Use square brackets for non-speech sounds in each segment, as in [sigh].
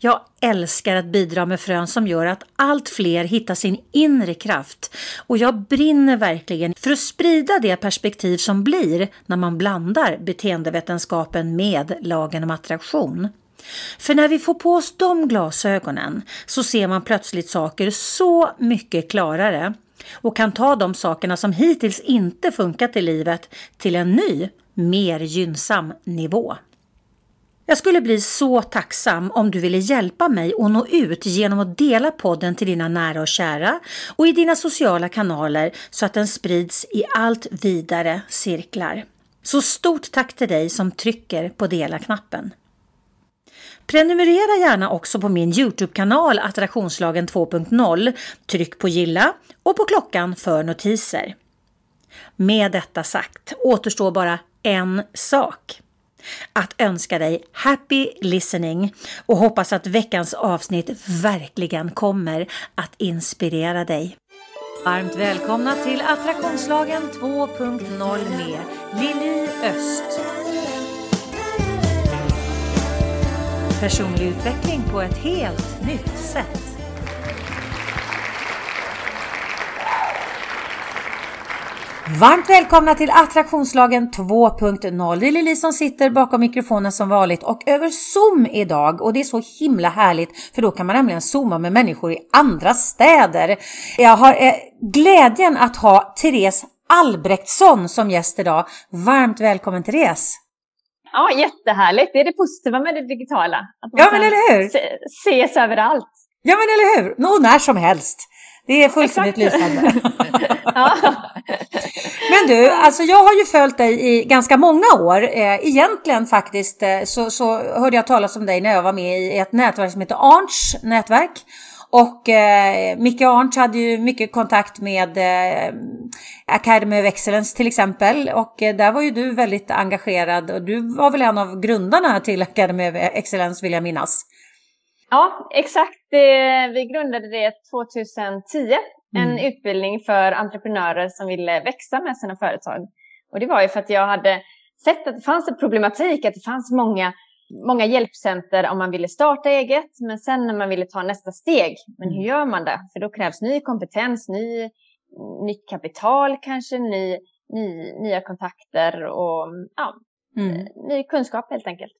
Jag älskar att bidra med frön som gör att allt fler hittar sin inre kraft och jag brinner verkligen för att sprida det perspektiv som blir när man blandar beteendevetenskapen med lagen om attraktion. För när vi får på oss de glasögonen så ser man plötsligt saker så mycket klarare och kan ta de sakerna som hittills inte funkat i livet till en ny, mer gynnsam nivå. Jag skulle bli så tacksam om du ville hjälpa mig att nå ut genom att dela podden till dina nära och kära och i dina sociala kanaler så att den sprids i allt vidare cirklar. Så stort tack till dig som trycker på dela-knappen. Prenumerera gärna också på min Youtube-kanal Attraktionslagen 2.0. Tryck på gilla och på klockan för notiser. Med detta sagt återstår bara en sak att önska dig happy listening och hoppas att veckans avsnitt verkligen kommer att inspirera dig. Varmt välkomna till Attraktionslagen 2.0 med Lili Öst. Personlig utveckling på ett helt nytt sätt. Varmt välkomna till Attraktionslagen 2.0. Det är Lili som sitter bakom mikrofonen som vanligt och över Zoom idag. Och det är så himla härligt för då kan man nämligen zooma med människor i andra städer. Jag har eh, glädjen att ha Therese Albrektsson som gäst idag. Varmt välkommen Therese! Ja, jättehärligt. Det är det positiva med det digitala. Att man ja, men eller hur? Se, ses överallt. Ja, men eller hur? Nå, när som helst. Det är fullständigt lysande. [laughs] Men du, alltså jag har ju följt dig i ganska många år. Eh, egentligen faktiskt eh, så, så hörde jag talas om dig när jag var med i ett nätverk som heter Arns nätverk. Och eh, Micke Arndt hade ju mycket kontakt med eh, Academy of Excellence till exempel. Och eh, där var ju du väldigt engagerad och du var väl en av grundarna till Academy of Excellence vill jag minnas. Ja, exakt. Vi grundade det 2010. En mm. utbildning för entreprenörer som ville växa med sina företag. Och det var ju för att jag hade sett att det fanns en problematik, att det fanns många, många hjälpcenter om man ville starta eget, men sen när man ville ta nästa steg, men hur mm. gör man det? För då krävs ny kompetens, ny, nytt kapital kanske, ny, ny, nya kontakter och ja, mm. ny kunskap helt enkelt.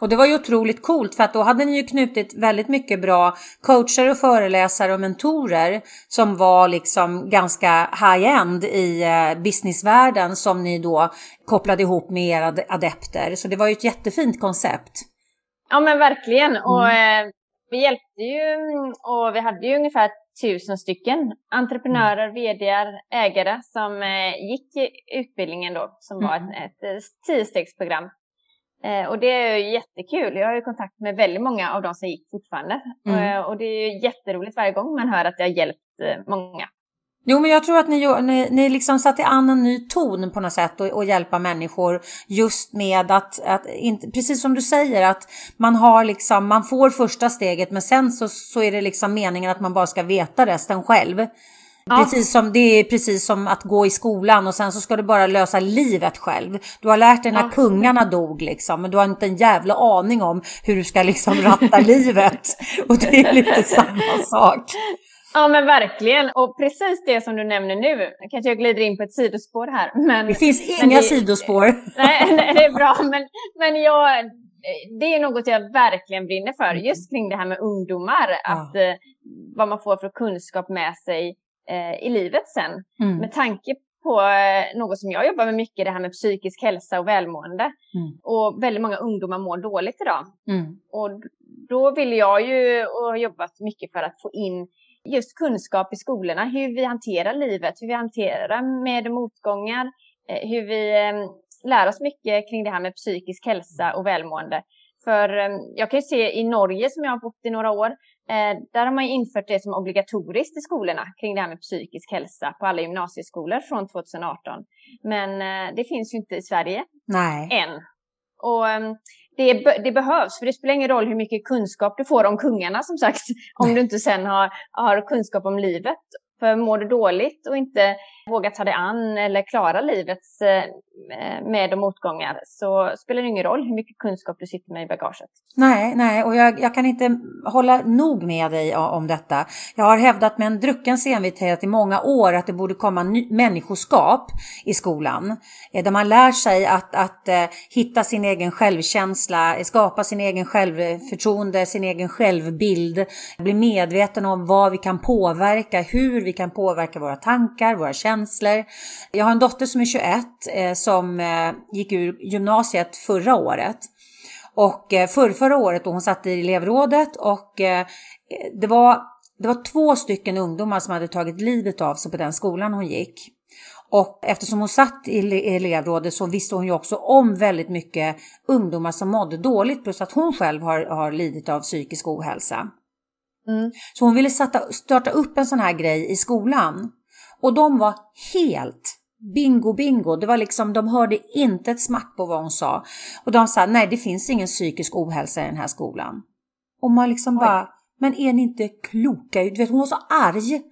Och det var ju otroligt coolt för att då hade ni ju knutit väldigt mycket bra coacher och föreläsare och mentorer som var liksom ganska high-end i eh, businessvärlden som ni då kopplade ihop med era adepter. Så det var ju ett jättefint koncept. Ja men verkligen och mm. eh, vi hjälpte ju och vi hade ju ungefär tusen stycken entreprenörer, mm. vd, ägare som eh, gick utbildningen då som mm. var ett, ett, ett tiostegsprogram Eh, och det är jättekul. Jag har ju kontakt med väldigt många av de som gick fortfarande. Mm. Eh, och det är ju jätteroligt varje gång man hör att det har hjälpt eh, många. Jo, men jag tror att ni, ni, ni liksom satte an en ny ton på något sätt och, och hjälpa människor just med att, att inte, precis som du säger, att man har liksom, man får första steget men sen så, så är det liksom meningen att man bara ska veta resten själv. Ja. Precis som, det är precis som att gå i skolan och sen så ska du bara lösa livet själv. Du har lärt dig när ja. kungarna dog liksom, men du har inte en jävla aning om hur du ska liksom ratta [laughs] livet. Och det är lite samma sak. Ja men verkligen. Och precis det som du nämner nu, kanske jag glider in på ett sidospår här. Men, det finns inga det, sidospår. [laughs] Nej, nej, det är bra. Men, men jag, det är något jag verkligen brinner för, just kring det här med ungdomar. Ja. Att, eh, vad man får för kunskap med sig i livet sen. Mm. Med tanke på eh, något som jag jobbar med mycket, det här med psykisk hälsa och välmående. Mm. Och väldigt många ungdomar mår dåligt idag. Mm. Och då vill jag ju och har jobbat mycket för att få in just kunskap i skolorna, hur vi hanterar livet, hur vi hanterar med motgångar, eh, hur vi eh, lär oss mycket kring det här med psykisk hälsa och välmående. För jag kan ju se i Norge som jag har bott i några år, Eh, där har man infört det som obligatoriskt i skolorna kring det här med psykisk hälsa på alla gymnasieskolor från 2018. Men eh, det finns ju inte i Sverige Nej. än. Och ehm, det, det, behövs, för det spelar ingen roll hur mycket kunskap du får om kungarna som sagt, om du inte sen har, har kunskap om livet. För mår du dåligt och inte vågar ta dig an eller klara livets eh, med och motgångar så spelar det ingen roll hur mycket kunskap du sitter med i bagaget. Nej, nej, och jag, jag kan inte hålla nog med dig om detta. Jag har hävdat med en drucken envishet i många år att det borde komma människoskap i skolan. Eh, där man lär sig att, att eh, hitta sin egen självkänsla, skapa sin egen självförtroende, sin egen självbild, bli medveten om vad vi kan påverka, hur vi vi kan påverka våra tankar, våra känslor känslor. Jag har en dotter som är 21 eh, som eh, gick ur gymnasiet förra året. Och eh, för förra året då hon satt i elevrådet och eh, eh, det var, det var två stycken ungdomar som hade tagit livet av sig på den skolan hon gick. Och eftersom hon satt i elevrådet så visste hon ju också om väldigt mycket ungdomar som mådde dåligt plus att hon själv har, har lidit av psykisk ohälsa. Mm. Så hon ville starta, starta upp en sån här grej i skolan. Och de var helt bingo bingo. Det var liksom, de hörde inte ett smack på vad hon sa. Och de sa, nej det finns ingen psykisk ohälsa i den här skolan. Och man liksom Oj. bara, men är ni inte kloka? Du vet, hon var så arg.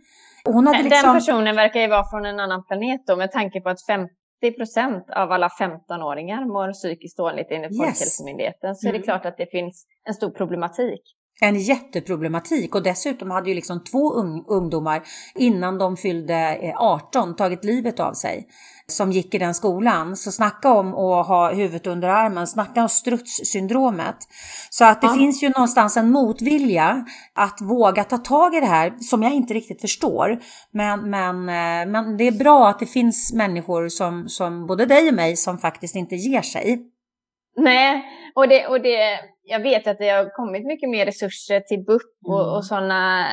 Och hon hade liksom... Den personen verkar ju vara från en annan planet då med tanke på att 50 procent av alla 15-åringar mår psykiskt dåligt enligt yes. Folkhälsomyndigheten. Så mm. är det mm. klart att det finns en stor problematik en jätteproblematik och dessutom hade ju liksom två un ungdomar innan de fyllde 18 eh, tagit livet av sig som gick i den skolan. Så snacka om att ha huvudet under armen, snacka om strutssyndromet. Så att det ja. finns ju någonstans en motvilja att våga ta tag i det här som jag inte riktigt förstår. Men, men, eh, men det är bra att det finns människor som, som både dig och mig som faktiskt inte ger sig. Nej, och det, och det jag vet att det har kommit mycket mer resurser till BUP och, mm. och sådana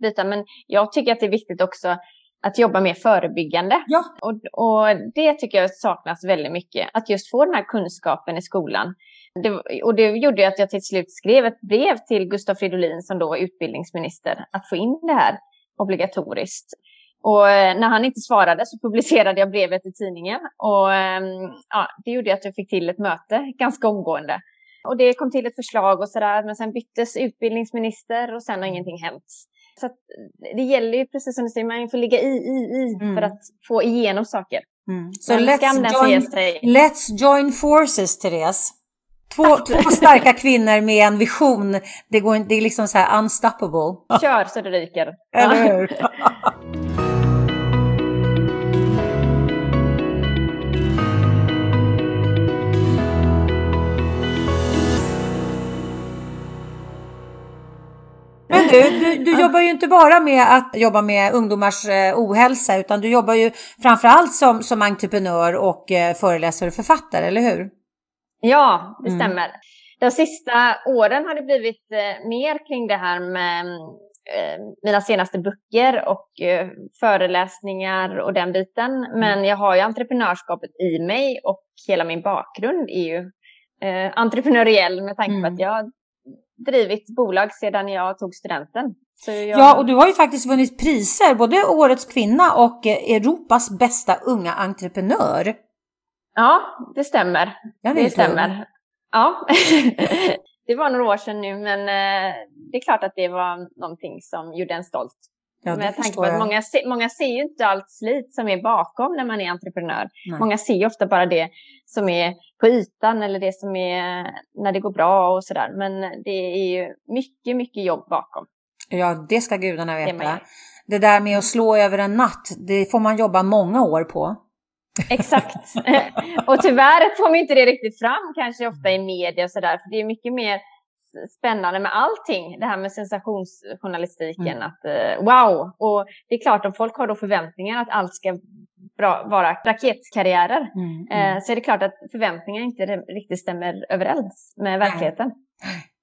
bitar, men jag tycker att det är viktigt också att jobba mer förebyggande. Ja. Och, och det tycker jag saknas väldigt mycket, att just få den här kunskapen i skolan. Det, och det gjorde att jag till slut skrev ett brev till Gustav Fridolin som då var utbildningsminister, att få in det här obligatoriskt. Och eh, när han inte svarade så publicerade jag brevet i tidningen. Och ehm, ja, det gjorde att jag fick till ett möte ganska omgående. Och det kom till ett förslag och sådär, men sen byttes utbildningsminister och sen har mm. ingenting hänt. Så det gäller ju precis som du säger, man får ligga i, i, i mm. för att få igenom saker. Mm. Så let's join, let's join forces, Therese. Två, två starka kvinnor med en vision. Det, går, det är liksom så här unstoppable. Kör så det ryker. Eller hur? [laughs] Men du, du, du jobbar ju inte bara med att jobba med ungdomars eh, ohälsa utan du jobbar ju framförallt som, som entreprenör och eh, föreläsare och författare, eller hur? Ja, det mm. stämmer. De sista åren har det blivit eh, mer kring det här med mina senaste böcker och föreläsningar och den biten. Mm. Men jag har ju entreprenörskapet i mig och hela min bakgrund är ju entreprenöriell med tanke på mm. att jag drivit bolag sedan jag tog studenten. Jag... Ja, och du har ju faktiskt vunnit priser, både Årets kvinna och eh, Europas bästa unga entreprenör. Ja, det stämmer. Det stämmer. Ja, [laughs] det var några år sedan nu, men eh, det är klart att det var någonting som gjorde en stolt. Ja, Med tanke på att många, många ser ju inte allt slit som är bakom när man är entreprenör. Nej. Många ser ju ofta bara det som är på ytan eller det som är när det går bra och sådär. Men det är ju mycket, mycket jobb bakom. Ja, det ska gudarna veta. Det, det där med att slå över en natt, det får man jobba många år på. Exakt. [laughs] och tyvärr får man inte det riktigt fram kanske ofta i media och sådär. För det är mycket mer spännande med allting, det här med sensationsjournalistiken. Mm. Att, uh, wow! Och det är klart, om folk har då förväntningar att allt ska bra, vara raketkarriärer mm, mm. Uh, så är det klart att förväntningarna inte riktigt stämmer överens med verkligheten. Nej,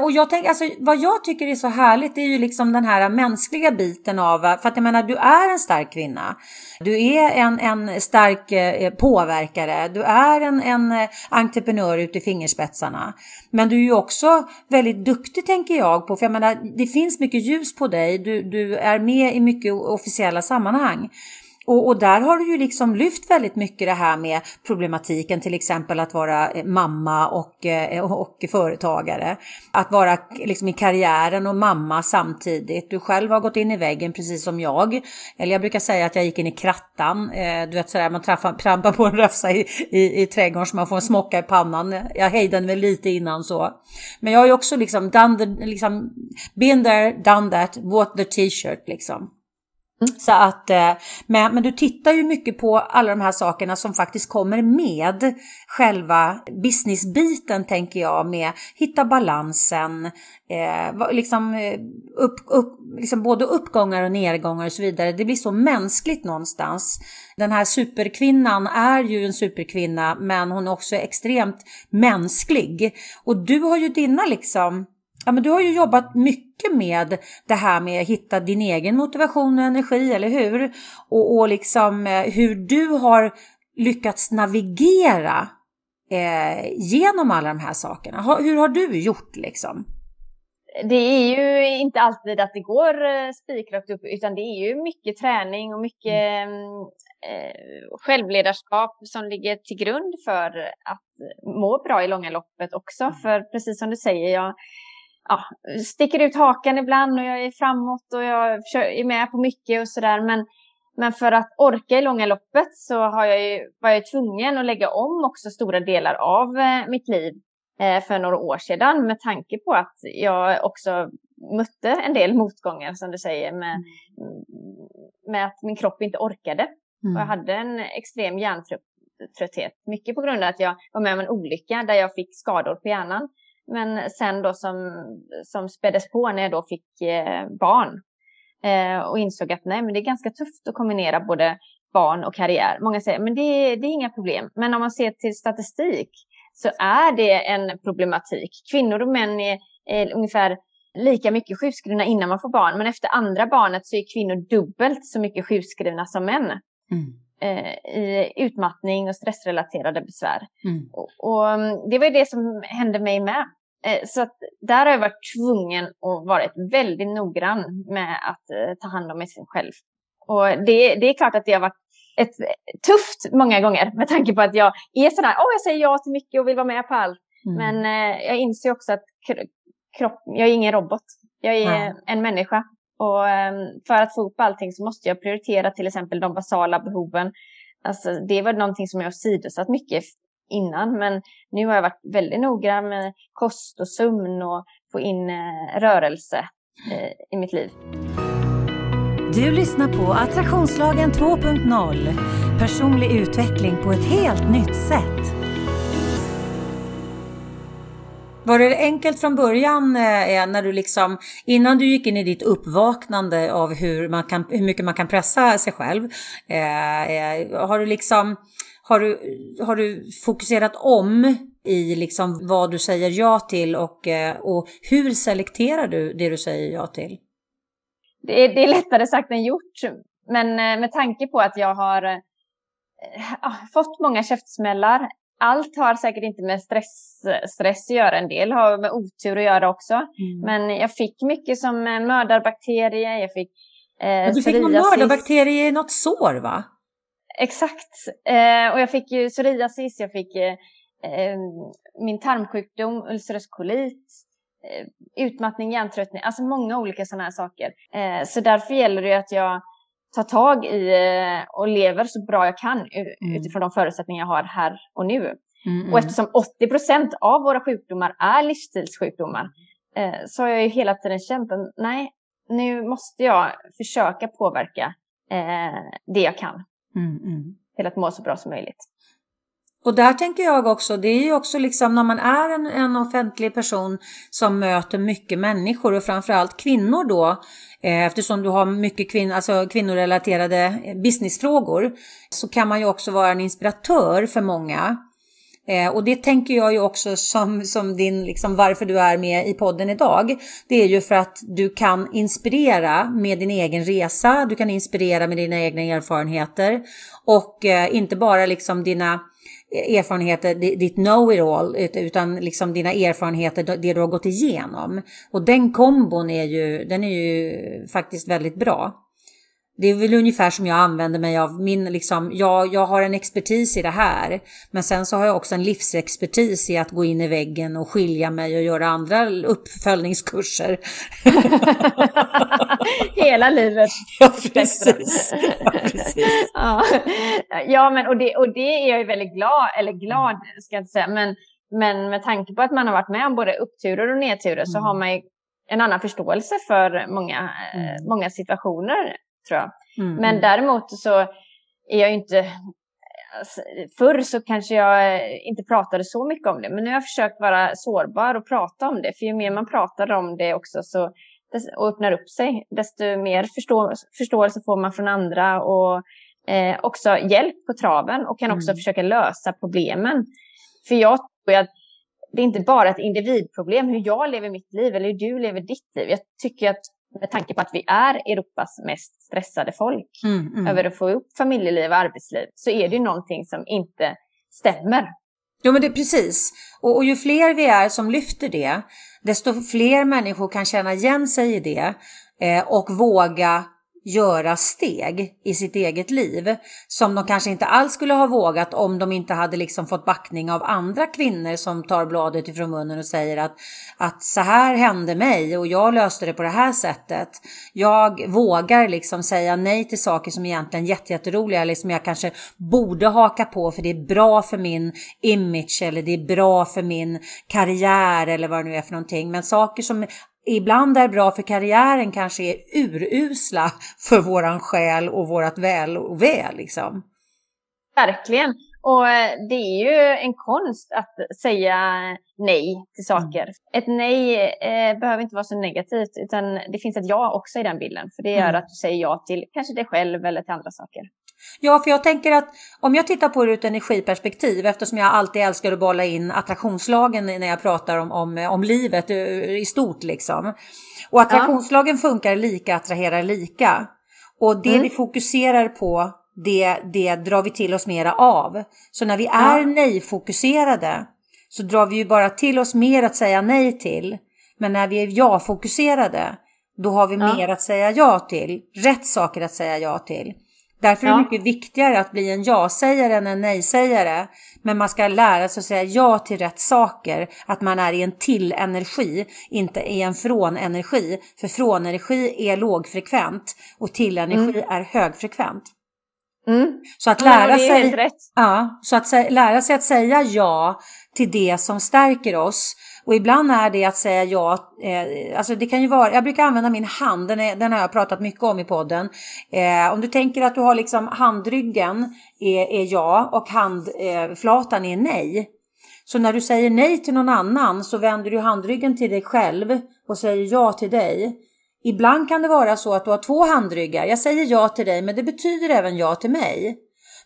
och jag tänker, alltså, vad jag tycker är så härligt är ju liksom den här mänskliga biten av, eh, för att jag menar du är en stark kvinna. Du är en, en stark eh, eh påverkare, du är en, en eh, entreprenör ute i fingerspetsarna. Men du är ju också väldigt duktig tänker jag på, för jag menar det finns mycket ljus på dig, du, du är med i mycket officiella sammanhang. Och, och, där har du ju liksom lyft väldigt mycket det här med problematiken, till exempel att vara eh, mamma eh, och, och företagare. Att vara liksom i karriären och mamma samtidigt. Du själv har gått in i väggen precis som jag. Eller jag brukar säga att jag gick in i krattan. Eh, du vet sådär, man trampar, trampar på en rafsa i, i, i trädgården så man får en smocka i pannan. Jag hejdade mig lite innan så. Men jag har ju också liksom, done the, liksom been there, done that, bought the t-shirt liksom. Mm. Så att, eh, men, men du tittar ju mycket på alla de här sakerna som faktiskt kommer med själva businessbiten tänker jag med hitta balansen, eh, liksom, eh, upp, upp, liksom både uppgångar och nedgångar och så vidare. Det blir så mänskligt någonstans. Den här superkvinnan är ju en superkvinna men hon är också extremt mänsklig. Och du har ju dina liksom Ja, men du har ju jobbat mycket med det här med att hitta din egen motivation och energi, eller hur? Och, och liksom eh, hur du har lyckats navigera eh, genom alla de här sakerna. hur har du gjort liksom? Det är ju inte alltid att det går eh, spikrakt upp, utan det är ju mycket träning och mycket mm. eh, självledarskap som ligger till grund för att må bra i långa loppet också. Mm. För precis som du säger, jag ja, sticker ut hakan ibland och jag är framåt och jag är med på mycket och sådär. Men, men för att orka i långa loppet så har jag ju, var jag tvungen att lägga om också stora delar av eh, mitt liv eh, för några år sedan med tanke på att jag också mötte en del motgångar som du säger med, mm. med att min kropp inte orkade. Mm. Och jag hade en extrem hjärntrötthet. Mycket på grund av att jag var med om en olycka där jag fick skador på hjärnan. Men sen då som, som späddes på när jag då fick eh, barn eh, och insåg att nej, men det är ganska tufft att kombinera både barn och karriär. Många säger men det, det är inga problem. Men om man ser till statistik så är det en problematik. Kvinnor och män är, är ungefär lika mycket sjukskrivna innan man får barn. Men efter andra barnet så är kvinnor dubbelt så mycket sjukskrivna som män. Mm. Eh, i utmattning och stressrelaterade besvär. Mm. Och, och, mm, det var ju det som hände mig med. Eh, så att där har jag varit tvungen att vara väldigt noggrann med att eh, ta hand om mig själv. Och det, det är klart att det har varit ett, tufft många gånger med tanke på att jag är sådär, åh oh, jag säger ja till mycket och vill vara med på allt. Mm. Men eh, jag inser också att kropp, jag är ingen robot. Jag är Nej. en människa. Och eh, för att få upp allting så måste jag prioritera till exempel de basala behoven. Alltså, det var någonting som jag sidosatt mycket innan. Men nu har jag varit väldigt noggrann med kost och sömn och få in eh, rörelse eh, i mitt liv. Du lyssnar på Attraktionslagen 2.0. Personlig utveckling på ett helt nytt sätt. Var det enkelt från början eh, när du liksom, innan du gick in i ditt uppvaknande av hur, man kan, hur mycket man kan pressa sig själv, eh har du liksom har du, har du fokuserat om i liksom vad du säger ja till och, eh, och hur selekterar du det du säger ja till? Det är, det är lättare sagt än gjort. Men eh, med tanke på att jag har äh, fått många käftsmällar. Allt har säkert inte med stress, stress att göra. En del har med otur att göra också. Mm. Men jag fick mycket som mördarbakterier. Jag fick eh, Du fick någon mördarbakterie i något sår va? Exakt. Eh, och jag fick ju psoriasis, jag fick eh, eh min tarmsjukdom, ulcerös kolit, eh, utmattning, hjärntröttning, alltså många olika sådana här saker. Eh, så därför gäller det att jag tar tag i eh, och lever så bra jag kan mm. utifrån de förutsättningar jag har här och nu. Mm, mm. Och eftersom 80 procent av våra sjukdomar är livsstilssjukdomar så har jag ju hela tiden känt att nej, nu måste jag försöka påverka det jag kan. Mm, mm. Till att må så bra som möjligt. Och där tänker jag också, det är ju också liksom när man är en, en offentlig person som möter mycket människor och framförallt kvinnor då, eh, eftersom du har mycket kvin alltså kvinnorelaterade businessfrågor, så kan man ju också vara en inspiratör för många. Eh, och det tänker jag ju också som, som din, liksom varför du är med i podden idag. Det är ju för att du kan inspirera med din egen resa, du kan inspirera med dina egna erfarenheter och eh, inte bara liksom dina eh, erfarenheter, ditt know-it-all, utan liksom dina erfarenheter, det du har gått igenom. Och den kombon är ju, den är ju faktiskt väldigt bra. Det är väl ungefär som jag använder mig av min, liksom, jag, jag har en expertis i det här. Men sen så har jag också en livsexpertis i att gå in i väggen och skilja mig och göra andra uppföljningskurser. [laughs] Hela livet. Ja, precis. Ja, precis. [laughs] ja. men och det, och det är jag ju väldigt glad, eller glad ska jag inte säga, men, men med tanke på att man har varit med om både uppturer och nedturer mm. så har man ju en annan förståelse för många, mm. många situationer tror jag. Mm. Men mm. däremot så är jag inte... Alltså, förr så kanske jag inte pratade så mycket om det, men nu har jag försökt vara sårbar och prata om det. För ju mer man pratar om det också så, och öppnar upp sig, desto mer förstå, förståelse får man från andra och eh, också hjälp på traven och kan också mm. försöka lösa problemen. För jag tror att det är inte bara ett individproblem hur jag lever mitt liv eller hur du lever ditt liv. Jag tycker att med tanke på att vi är Europas mest stressade folk mm, mm. över att få upp familjeliv och arbetsliv så är det ju någonting som inte stämmer. Jo men det är precis. Och, och ju fler vi är som lyfter det, desto fler människor kan känna igen sig i det eh, och våga göra steg i sitt eget liv som de kanske inte alls skulle ha vågat om de inte hade liksom fått backning av andra kvinnor som tar bladet ifrån munnen och säger att, att så här hände mig och jag löste det på det här sättet. Jag vågar liksom säga nej till saker som egentligen är jätteroliga eller som jag kanske borde haka på för det är bra för min image eller det är bra för min karriär eller vad det nu är för någonting. Men saker som ibland är bra för karriären kanske är urusla [laughs] för våran själ och vårat väl och väl liksom. Verkligen. Och eh, det är ju en konst att säga nej till mm. saker. Mm. Ett nej eh, behöver inte vara så negativt, utan det finns ett ja också i den bilden. För det gör mm. att du säger ja till kanske dig själv eller till andra saker. Ja, för jag tänker att om jag tittar på det ur ett energiperspektiv, eftersom jag alltid älskar att bolla in attraktionslagen när jag pratar om, om, om livet i stort liksom. Och attraktionslagen ja. funkar lika, attraherar lika. Och det mm. vi fokuserar på, det, det drar vi till oss mera av. Så när vi är ja. nej-fokuserade så drar vi ju bara till oss mer att säga nej till. Men när vi är ja-fokuserade, då har vi ja. mer att säga ja till. Rätt saker att säga ja till. Därför är det mycket viktigare att bli en ja-sägare än en nej-sägare. Men man ska lära sig att säga ja till rätt saker. Att man är i en till-energi, inte i en från-energi. För från-energi är lågfrekvent och till-energi mm. är högfrekvent. Mm. Så att lära ja, sig, ja, så att lära sig att säga ja till det som stärker oss och ibland är det att säga ja, eh, alltså det kan ju vara, jag brukar använda min hand, den, är, den har jag pratat mycket om i podden. Eh, om du tänker att du har liksom handryggen är, är ja och handflatan eh, är nej. Så när du säger nej till någon annan så vänder du handryggen till dig själv och säger ja till dig. Ibland kan det vara så att du har två handryggar. Jag säger ja till dig men det betyder även ja till mig.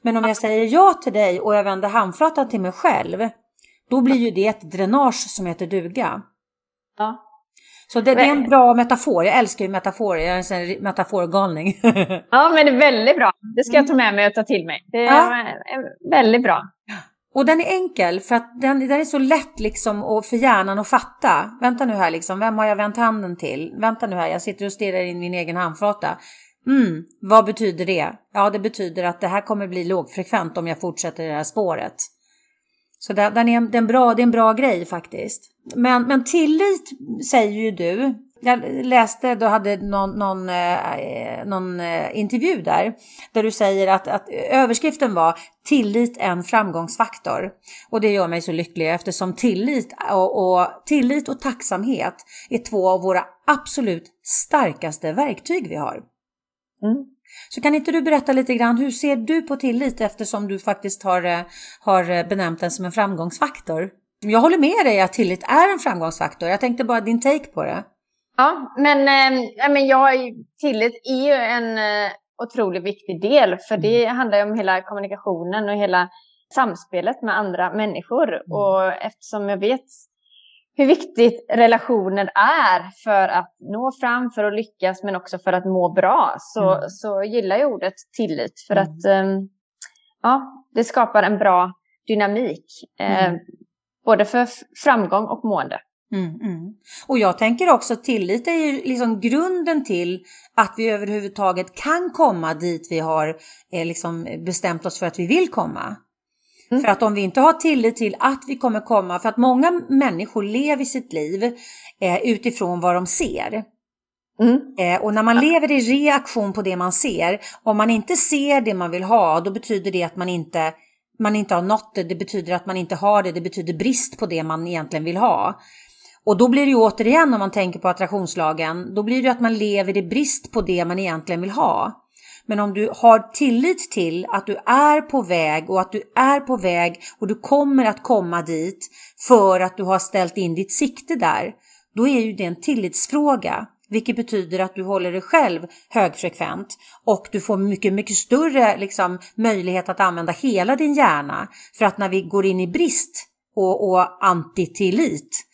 Men om jag säger ja till dig och jag vänder handflatan till mig själv då blir ju det ett dränage som heter duga. Ja. Så det, det, är en bra metafor. Jag älskar ju metaforer. Jag är en metaforgalning. [laughs] ja, men det är väldigt bra. Det ska jag ta med mig och ta till mig. Det är ja. väldigt bra. Och den är enkel för att den, den är så lätt liksom och för hjärnan att fatta. Vänta nu här liksom, vem har jag vänt handen till? Vänta nu här, jag sitter och stirrar in min egen handflata. Mm, vad betyder det? Ja, det betyder att det här kommer bli lågfrekvent om jag fortsätter i det här spåret. Så den, den är, den bra, det är en bra grej faktiskt. Men, men tillit säger ju du. Jag läste, du hade någon, någon, eh, någon eh, intervju där, där du säger att, att överskriften var tillit en framgångsfaktor. Och det gör mig så lycklig eftersom tillit och, och, tillit och tacksamhet är två av våra absolut starkaste verktyg vi har. Mm. Så kan inte du berätta lite grann, hur ser du på tillit eftersom du faktiskt har, eh, har eh, benämnt den som en framgångsfaktor? Jag håller med dig att tillit är en framgångsfaktor. Jag tänkte bara din take på det. Ja, men, äh, men jag, tillit är ju en äh, otroligt viktig del. För det mm. handlar ju om hela kommunikationen och hela samspelet med andra människor. Mm. Och eftersom jag vet hur viktigt relationer är för att nå fram, för att lyckas, men också för att må bra, så, mm. så gillar jag ordet tillit. För mm. att um, ja, det skapar en bra dynamik, eh, både för framgång och mående. Mm, mm. Och jag tänker också tillit är ju liksom grunden till att vi överhuvudtaget kan komma dit vi har eh, liksom bestämt oss för att vi vill komma. Mm. För att om vi inte har tillit till att vi kommer komma, för att många människor lever sitt liv eh, utifrån vad de ser. Mm. Eh, och när man lever i reaktion på det man ser, om man inte ser det man vill ha, då betyder det att man inte, man inte har nått det, det betyder att man inte har det, det betyder brist på det man egentligen vill ha. Och då blir det ju återigen om man tänker på attraktionslagen, då blir det att man lever i brist på det man egentligen vill ha. Men om du har tillit till att du är på väg och att du är på väg och du kommer att komma dit för att du har ställt in ditt sikte där, då är ju det en tillitsfråga. Vilket betyder att du håller dig själv högfrekvent och du får mycket, mycket större liksom, möjlighet att använda hela din hjärna. För att när vi går in i brist och, och antitillit,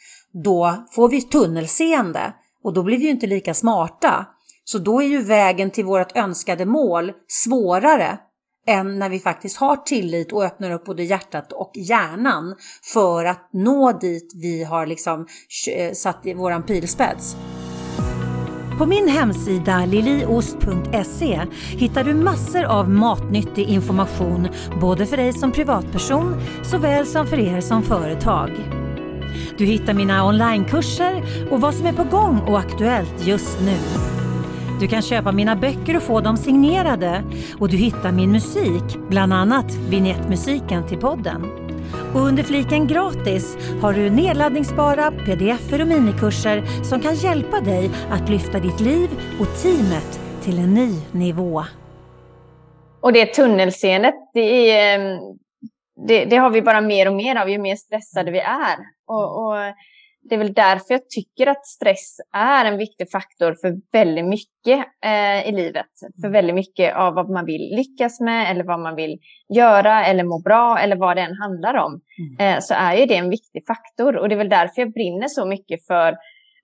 då får vi tunnelseende och då blir vi ju inte lika smarta. Så då är ju vägen till vårt önskade mål svårare än när vi faktiskt har tillit och öppnar upp både hjärtat och hjärnan för att nå dit vi har liksom eh, satt i våran pilspets. På min hemsida liliost.se hittar du massor av matnyttig information både för dig som privatperson såväl som för er som företag. Du hittar mina onlinekurser och vad som är på gång och aktuellt just nu. Du kan köpa mina böcker och få dem signerade och du hittar min musik, bland annat vignettmusiken till podden. Och under fliken gratis har du nedladdningsbara pdf och minikurser som kan hjälpa dig att lyfta ditt liv och teamet till en ny nivå. Och det tunnelseendet, det, är, eh, det, det, har vi bara mer och mer av ju mer stressade vi är. Och, och det är väl därför jag tycker att stress är en viktig faktor för väldigt mycket eh, i livet. För väldigt mycket av vad man vill lyckas med eller vad man vill göra eller må bra eller vad det än handlar om. Mm. Eh, så är ju det en viktig faktor och det är väl därför jag brinner så mycket för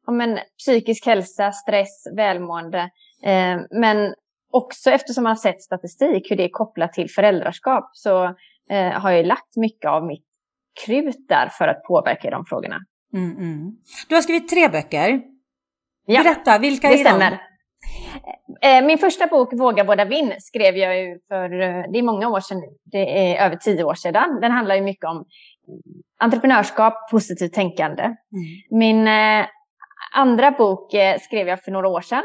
ja, men, psykisk hälsa, stress, välmående. Eh, men också eftersom man har sett statistik hur det är kopplat till föräldraskap så eh, har jag lagt mycket av mitt krut där för att påverka de frågorna. Mm, mm. Du har skrivit tre böcker. Ja, Berätta, vilka det är stämmer. de? Eh, min första bok, Våga vårda vinn, skrev jag ju för, eh, det är många år sedan, det är över tio år sedan. Den handlar ju mycket om entreprenörskap, positivt tänkande. Mm. Min eh, andra bok skrev jag för några år sedan.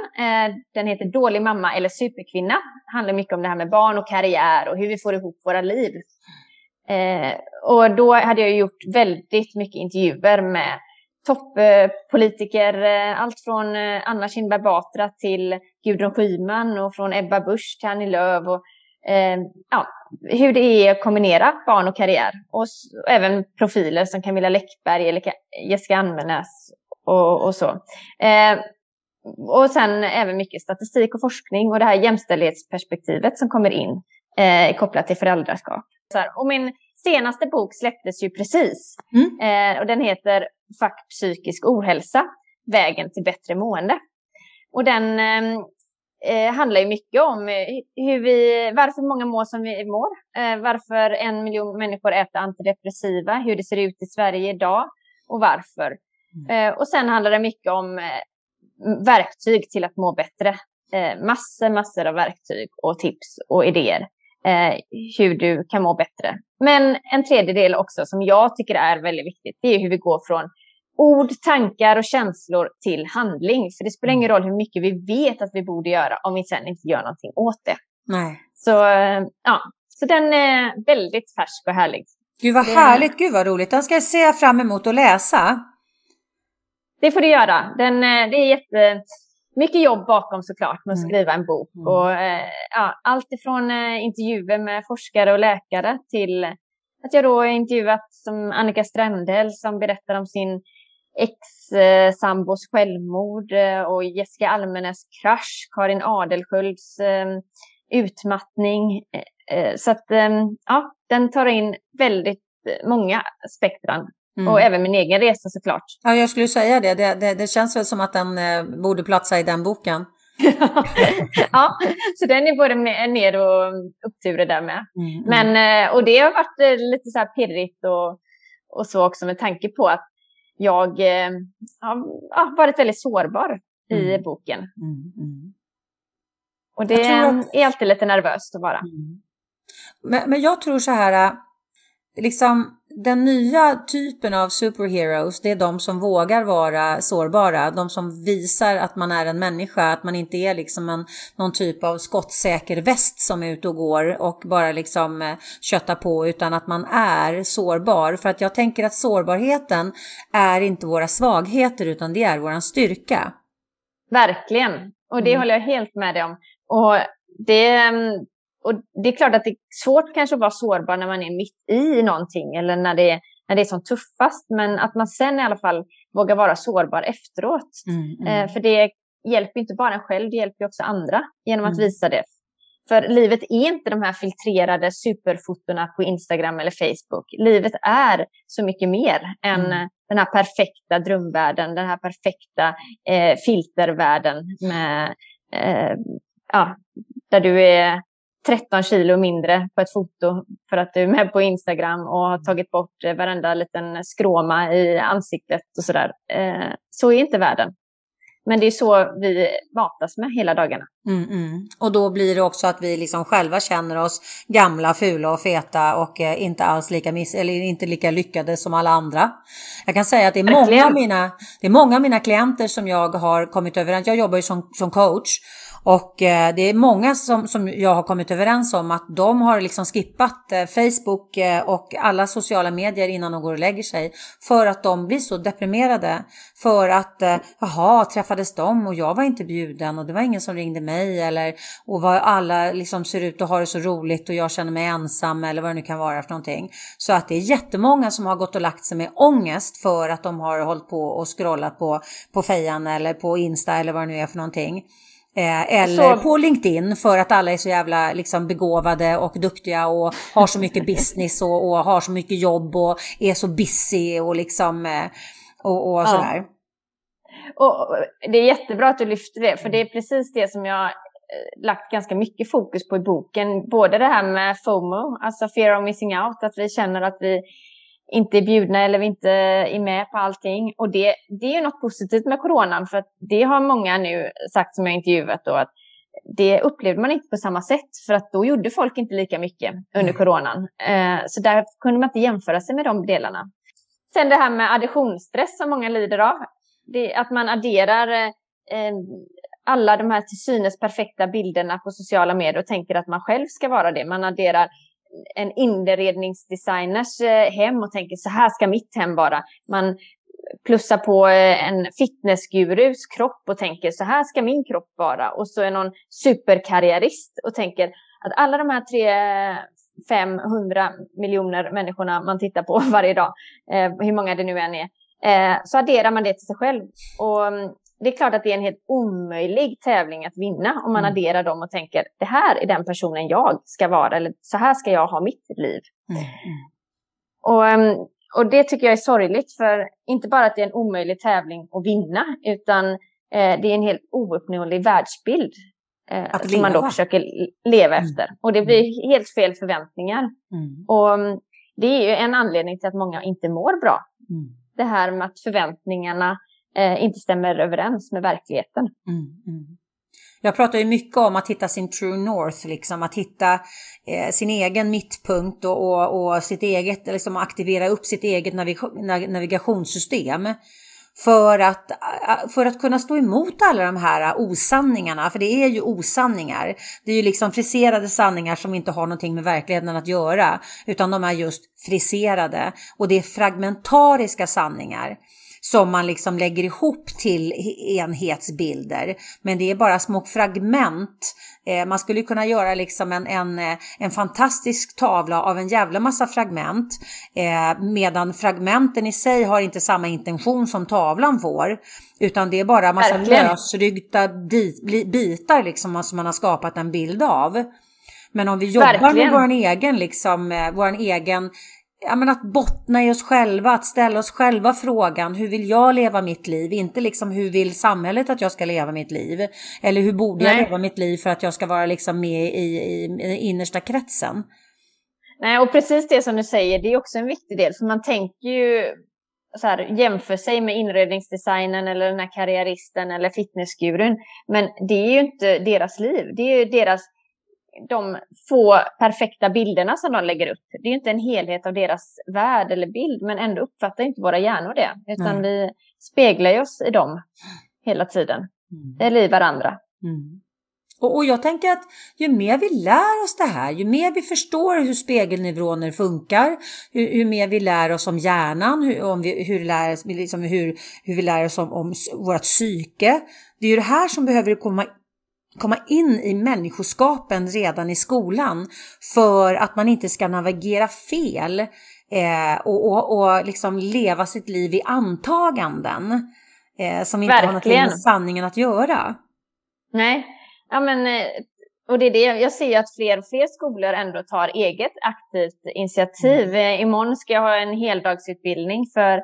Den heter Dålig mamma eller superkvinna. Handlar mycket om det här med barn och karriär och hur vi får ihop våra liv. Eh, och då hade jag gjort väldigt mycket intervjuer med toppolitiker, eh, allt från eh, Anna Kinberg Batra till Gudrun Schyman och från Ebba Busch till Annie Lööf. Och, eh, ja, hur det är att kombinera barn och karriär. Och, och även profiler som Camilla Läckberg eller Jessica Almenäs och, och så. Eh, och sen även mycket statistik och forskning och det här jämställdhetsperspektivet som kommer in eh, kopplat till föräldraskap. Och min senaste bok släpptes ju precis. Mm. Eh, och den heter Fack psykisk ohälsa, vägen till bättre mående. Och den ehm, eh, handlar ju mycket om eh, hur vi, varför många mår som vi mår. Eh, varför en miljon människor äter antidepressiva, hur det ser ut i Sverige idag och varför. Mm. Eh, och sen handlar det mycket om eh, verktyg till att må bättre. massor, massor av verktyg och tips och idéer eh, hur du kan må bättre. Men en tredje del också som jag tycker är väldigt viktigt, det är hur vi går från ord, tankar och känslor till handling. För det spelar ingen roll hur mycket vi vet att vi borde göra om vi sen inte gör någonting åt det. Nej. Så, eh, ja. Så den är väldigt färsk och härlig. Gud vad härligt, gud vad roligt. Den ska jag se fram emot att läsa. Det får du göra. Den, eh, det är jätte mycket jobb bakom såklart med att mm. skriva en bok. Mm. Och, eh, ja, allt ifrån eh, intervjuer med forskare och läkare till att jag då intervjuat som Annika Strandell som berättar om sin ex-sambos självmord eh, och Jessica Almenäs krasch, Karin Adelskölds utmattning. Så att, ja, den tar in väldigt många spektran. Mm. Och även min egen resa såklart. Ja, jag skulle säga det. Det, det, det känns väl som att den eh, borde platsa i den boken. [laughs] ja, så den är både ner och uppturer där med. Mm, mm. Men, eh, och det har varit eh, lite så här pirrigt och, och så också med tanke på att jag eh, har varit väldigt sårbar mm. i boken. Mm, mm. Och det att... är alltid lite nervöst att vara. Mm. Men, men jag tror så här, liksom den nya typen av superheroes, det är de som vågar vara sårbara. De som visar att man är en människa, att man inte är liksom en, någon typ av skottsäker väst som är ute och går och bara liksom eh, köttar på, utan att man är sårbar. För att jag tänker att sårbarheten är inte våra svagheter, utan det är våran styrka. Verkligen, och det mm. håller jag helt med dig om. Och det, mm, och det är klart att det är svårt kanske att vara sårbar när man är mitt i någonting eller när det, är, när det är som tuffast. Men att man sen i alla fall vågar vara sårbar efteråt. Mm, mm. Eh, för det hjälper inte bara en själv, det hjälper också andra genom att mm. visa det. För livet är inte de här filtrerade superfotona på Instagram eller Facebook. Livet är så mycket mer än mm. den här perfekta drömvärlden, den här perfekta eh, filtervärlden med, eh, ja, där du är 13 kilo mindre på ett foto för att du är med på Instagram och har tagit bort eh, varenda liten skråma i ansiktet och sådär. Eh, så är inte världen. Men det är så vi matas med hela dagarna. Mm, mm. Och då blir det också att vi liksom själva känner oss gamla, fula och feta och eh, inte alls lika, miss eller inte lika lyckade som alla andra. Jag kan säga att det är, många av mina, det är många mina klienter som jag har kommit överens Jag jobbar ju som, som coach och eh, det är många som, som jag har kommit överens om att de har liksom skippat eh, Facebook eh, och alla sociala medier innan de går och lägger sig. För att de blir så deprimerade. För att, eh, jaha, träffades de och jag var inte bjuden och det var ingen som ringde mig. Eller, och vad alla liksom ser ut och har det så roligt och jag känner mig ensam eller vad det nu kan vara för någonting. Så att det är jättemånga som har gått och lagt sig med ångest för att de har hållit på och scrollat på, på fejan eller på Insta eller vad det nu är för någonting. Eh, eller så... på LinkedIn för att alla är så jävla liksom, begåvade och duktiga och har så mycket [laughs] business och, och har så mycket jobb och är så busy och liksom eh, och, och sådär. Ja. Och det är jättebra att du lyfter det, för det är precis det som jag eh, lagt ganska mycket fokus på i boken. Både det här med FOMO, alltså fear of missing out, att vi känner att vi inte är bjudna eller vi inte är med på allting. Och det, det är ju något positivt med coronan för det har många nu sagt som jag intervjuat då att det upplevde man inte på samma sätt för att då gjorde folk inte lika mycket under coronan. Eh, så där kunde man inte jämföra sig med de delarna. Sen det här med additionsstress som många lider av. Att man adderar eh, alla de här till synes perfekta bilderna på sociala medier och tänker att man själv ska vara det. Man adderar en inredningsdesigners eh, hem och tänker så här ska mitt hem vara. Man plussar på eh, en fitnessgurus kropp och tänker så här ska min kropp vara. Och så är någon superkarriärist och tänker att alla de här tre 500 miljoner människorna man tittar på [laughs] varje dag, eh, hur många det nu än är, eh, så adderar man det till sig själv. Och mm, det är klart att det är en helt omöjlig tävling att vinna om man mm. adderar dem och tänker det här är den personen jag ska vara eller så här ska jag ha mitt liv. Mm. mm. Och, ehm, och det tycker jag är sorgligt för inte bara att det är en omöjlig tävling att vinna utan eh, det är en helt ouppnåelig världsbild eh, som man då försöker leva mm. efter. Och det blir mm. helt fel förväntningar. Mm. Och um, det är ju en anledning till att många inte mår bra. Det här med att förväntningarna eh, inte stämmer överens med verkligheten. Mm, mm. Jag pratar ju mycket om att hitta sin true north, liksom att hitta eh, sin egen mittpunkt och, och, och, sitt eget, liksom aktivera upp sitt eget navig navigationssystem. För att, för att kunna stå emot alla de här osanningarna, för det är ju osanningar. Det är ju liksom friserade sanningar som inte har någonting med verkligheten att göra, utan de är just friserade. Och det är fragmentariska sanningar som man liksom lägger ihop till enhetsbilder. Men det är bara små fragment. Eh, man skulle kunna göra liksom en, en, eh, en fantastisk tavla av en jävla massa fragment. Eh, medan fragmenten i sig har inte samma intention som tavlan får. Utan det är bara massa lösryckta bitar liksom som man har skapat en bild av. Men om vi jobbar Verkligen. med vår egen, liksom, vår egen ja, men att bottna i oss själva, att ställa oss själva frågan hur vill jag leva mitt liv? Inte liksom hur vill samhället att jag ska leva mitt liv? Eller hur borde Nej. jag leva mitt liv för att jag ska vara liksom med i, i, i innersta kretsen? Nej, och precis det som du säger, det är också en viktig del. För man tänker ju så här, jämför sig med inredningsdesignen eller den här karriäristen eller fitnessgurun. Men det är ju inte deras liv. Det är ju deras de få perfekta bilderna som de lägger upp. Det är ju inte en helhet av deras värld eller bild, men ändå uppfattar inte våra hjärnor det. Utan mm. vi speglar oss i dem hela tiden, mm. eller i varandra. Mm. Och, och, jag tänker att ju mer vi lär oss det här, ju mer vi förstår hur spegelneuroner funkar, hur, hur mer vi lär oss om hjärnan, hur, om vi, hur, lär, liksom hur, hur vi lär oss om, om vårt psyke. Det är ju det här som behöver komma komma in i människoskapen redan i skolan för att man inte ska navigera fel eh, och, och, och liksom leva sitt liv i antaganden eh, som inte Verkligen. har något med sanningen att göra. Nej, ja men eh, och det är det, jag ser att fler och fler skolor ändå tar eget aktivt initiativ. Mm. Eh, imorgon ska jag ha en heldagsutbildning för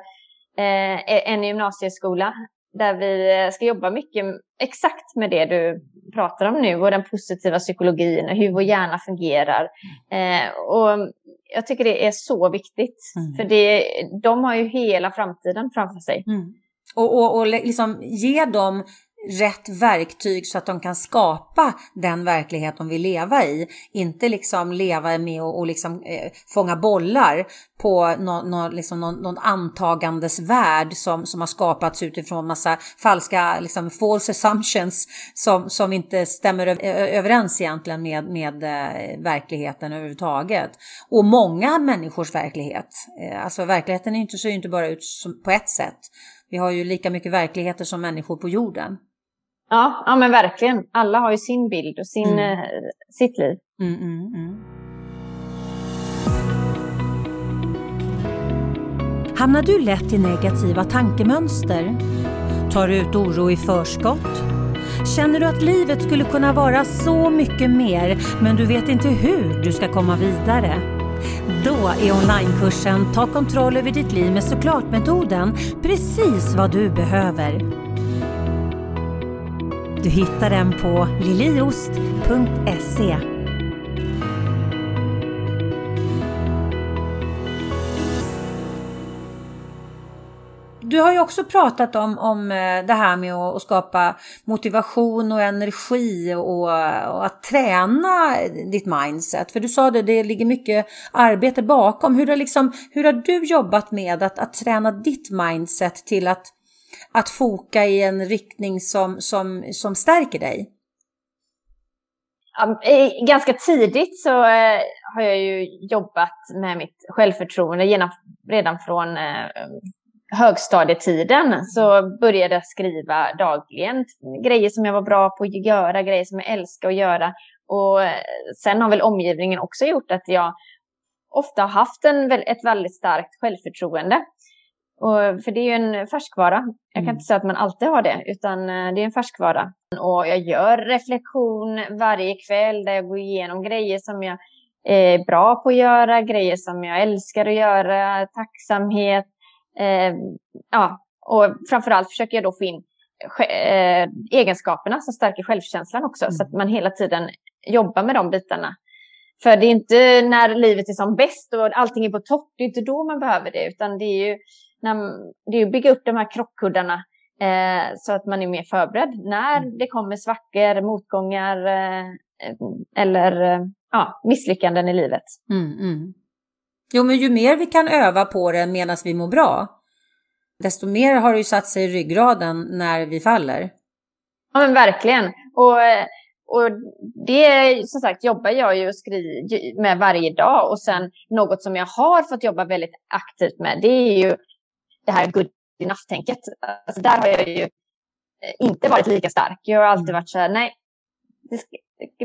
eh, en gymnasieskola där vi eh, ska jobba mycket exakt med det du pratar om nu och den positiva psykologin och hur vår hjärna fungerar. Eh, och jag tycker det är så viktigt, mm. för det, de har ju hela framtiden framför sig. Mm. Och, och, och liksom ge dem rätt verktyg så att de kan skapa den verklighet de vill leva i. Inte liksom leva med och, och liksom, eh, fånga bollar på någon, någon, liksom någon, någon antagandes värld som, som har skapats utifrån massa falska liksom, false assumptions som, som inte stämmer överens egentligen med, med eh, verkligheten överhuvudtaget. Och många människors verklighet. Eh, alltså verkligheten är inte, ser inte bara ut som, på ett sätt. Vi har ju lika mycket verkligheter som människor på jorden. Ja, ja men verkligen. Alla har ju sin bild och sin, mm. eh, sitt liv. Mm, mm, mm. Hamnar du lätt i negativa tankemönster? Tar du ut oro i förskott? Känner du att livet skulle kunna vara så mycket mer men du vet inte hur du ska komma vidare? Då är onlinekursen Ta kontroll över ditt liv med såklart-metoden precis vad du behöver. Du hittar den på liliost.se. Du har ju också pratat om, om eh, det här med att, skapa motivation och energi och, och, att träna ditt mindset. För du sa det, det ligger mycket arbete bakom. Hur har, liksom, hur har du jobbat med att, att träna ditt mindset till att att foka i en riktning som, som, som stärker dig? Eh, ganska tidigt så eh, har jag ju jobbat med mitt självförtroende redan från eh, högstadietiden så började jag skriva dagligen grejer som jag var bra på att göra, grejer som jag älskar att göra. Och sen har väl omgivningen också gjort att jag ofta har haft en, ett väldigt starkt självförtroende. Och, för det är ju en färskvara. Jag kan mm. inte säga att man alltid har det, utan eh, det är en färskvara. Och jag gör reflektion varje kväll där jag går igenom grejer som jag är bra på att göra, grejer som jag älskar att göra, tacksamhet. Eh, ja, och framförallt försöker jag då få in eh, egenskaperna som stärker självkänslan också, mm. så att man hela tiden jobbar med de bitarna. För det är inte när livet är som bäst och allting är på topp, det är inte då man behöver det, utan det är ju det är att bygga upp de här krockkuddarna eh, så att man är mer förberedd när mm. det kommer svackor, motgångar eh, eller eh, ja, misslyckanden i livet. Mm, mm. Jo, men ju mer vi kan öva på det medan vi mår bra, desto mer har det ju satt sig i ryggraden när vi faller. Ja, men verkligen. Och, och det som sagt jobbar jag ju med varje dag och sen något som jag har fått jobba väldigt aktivt med det är ju det här good enough-tänket. Alltså där har jag ju eh, inte varit lika stark. Jag har alltid varit så här, nej, det ska,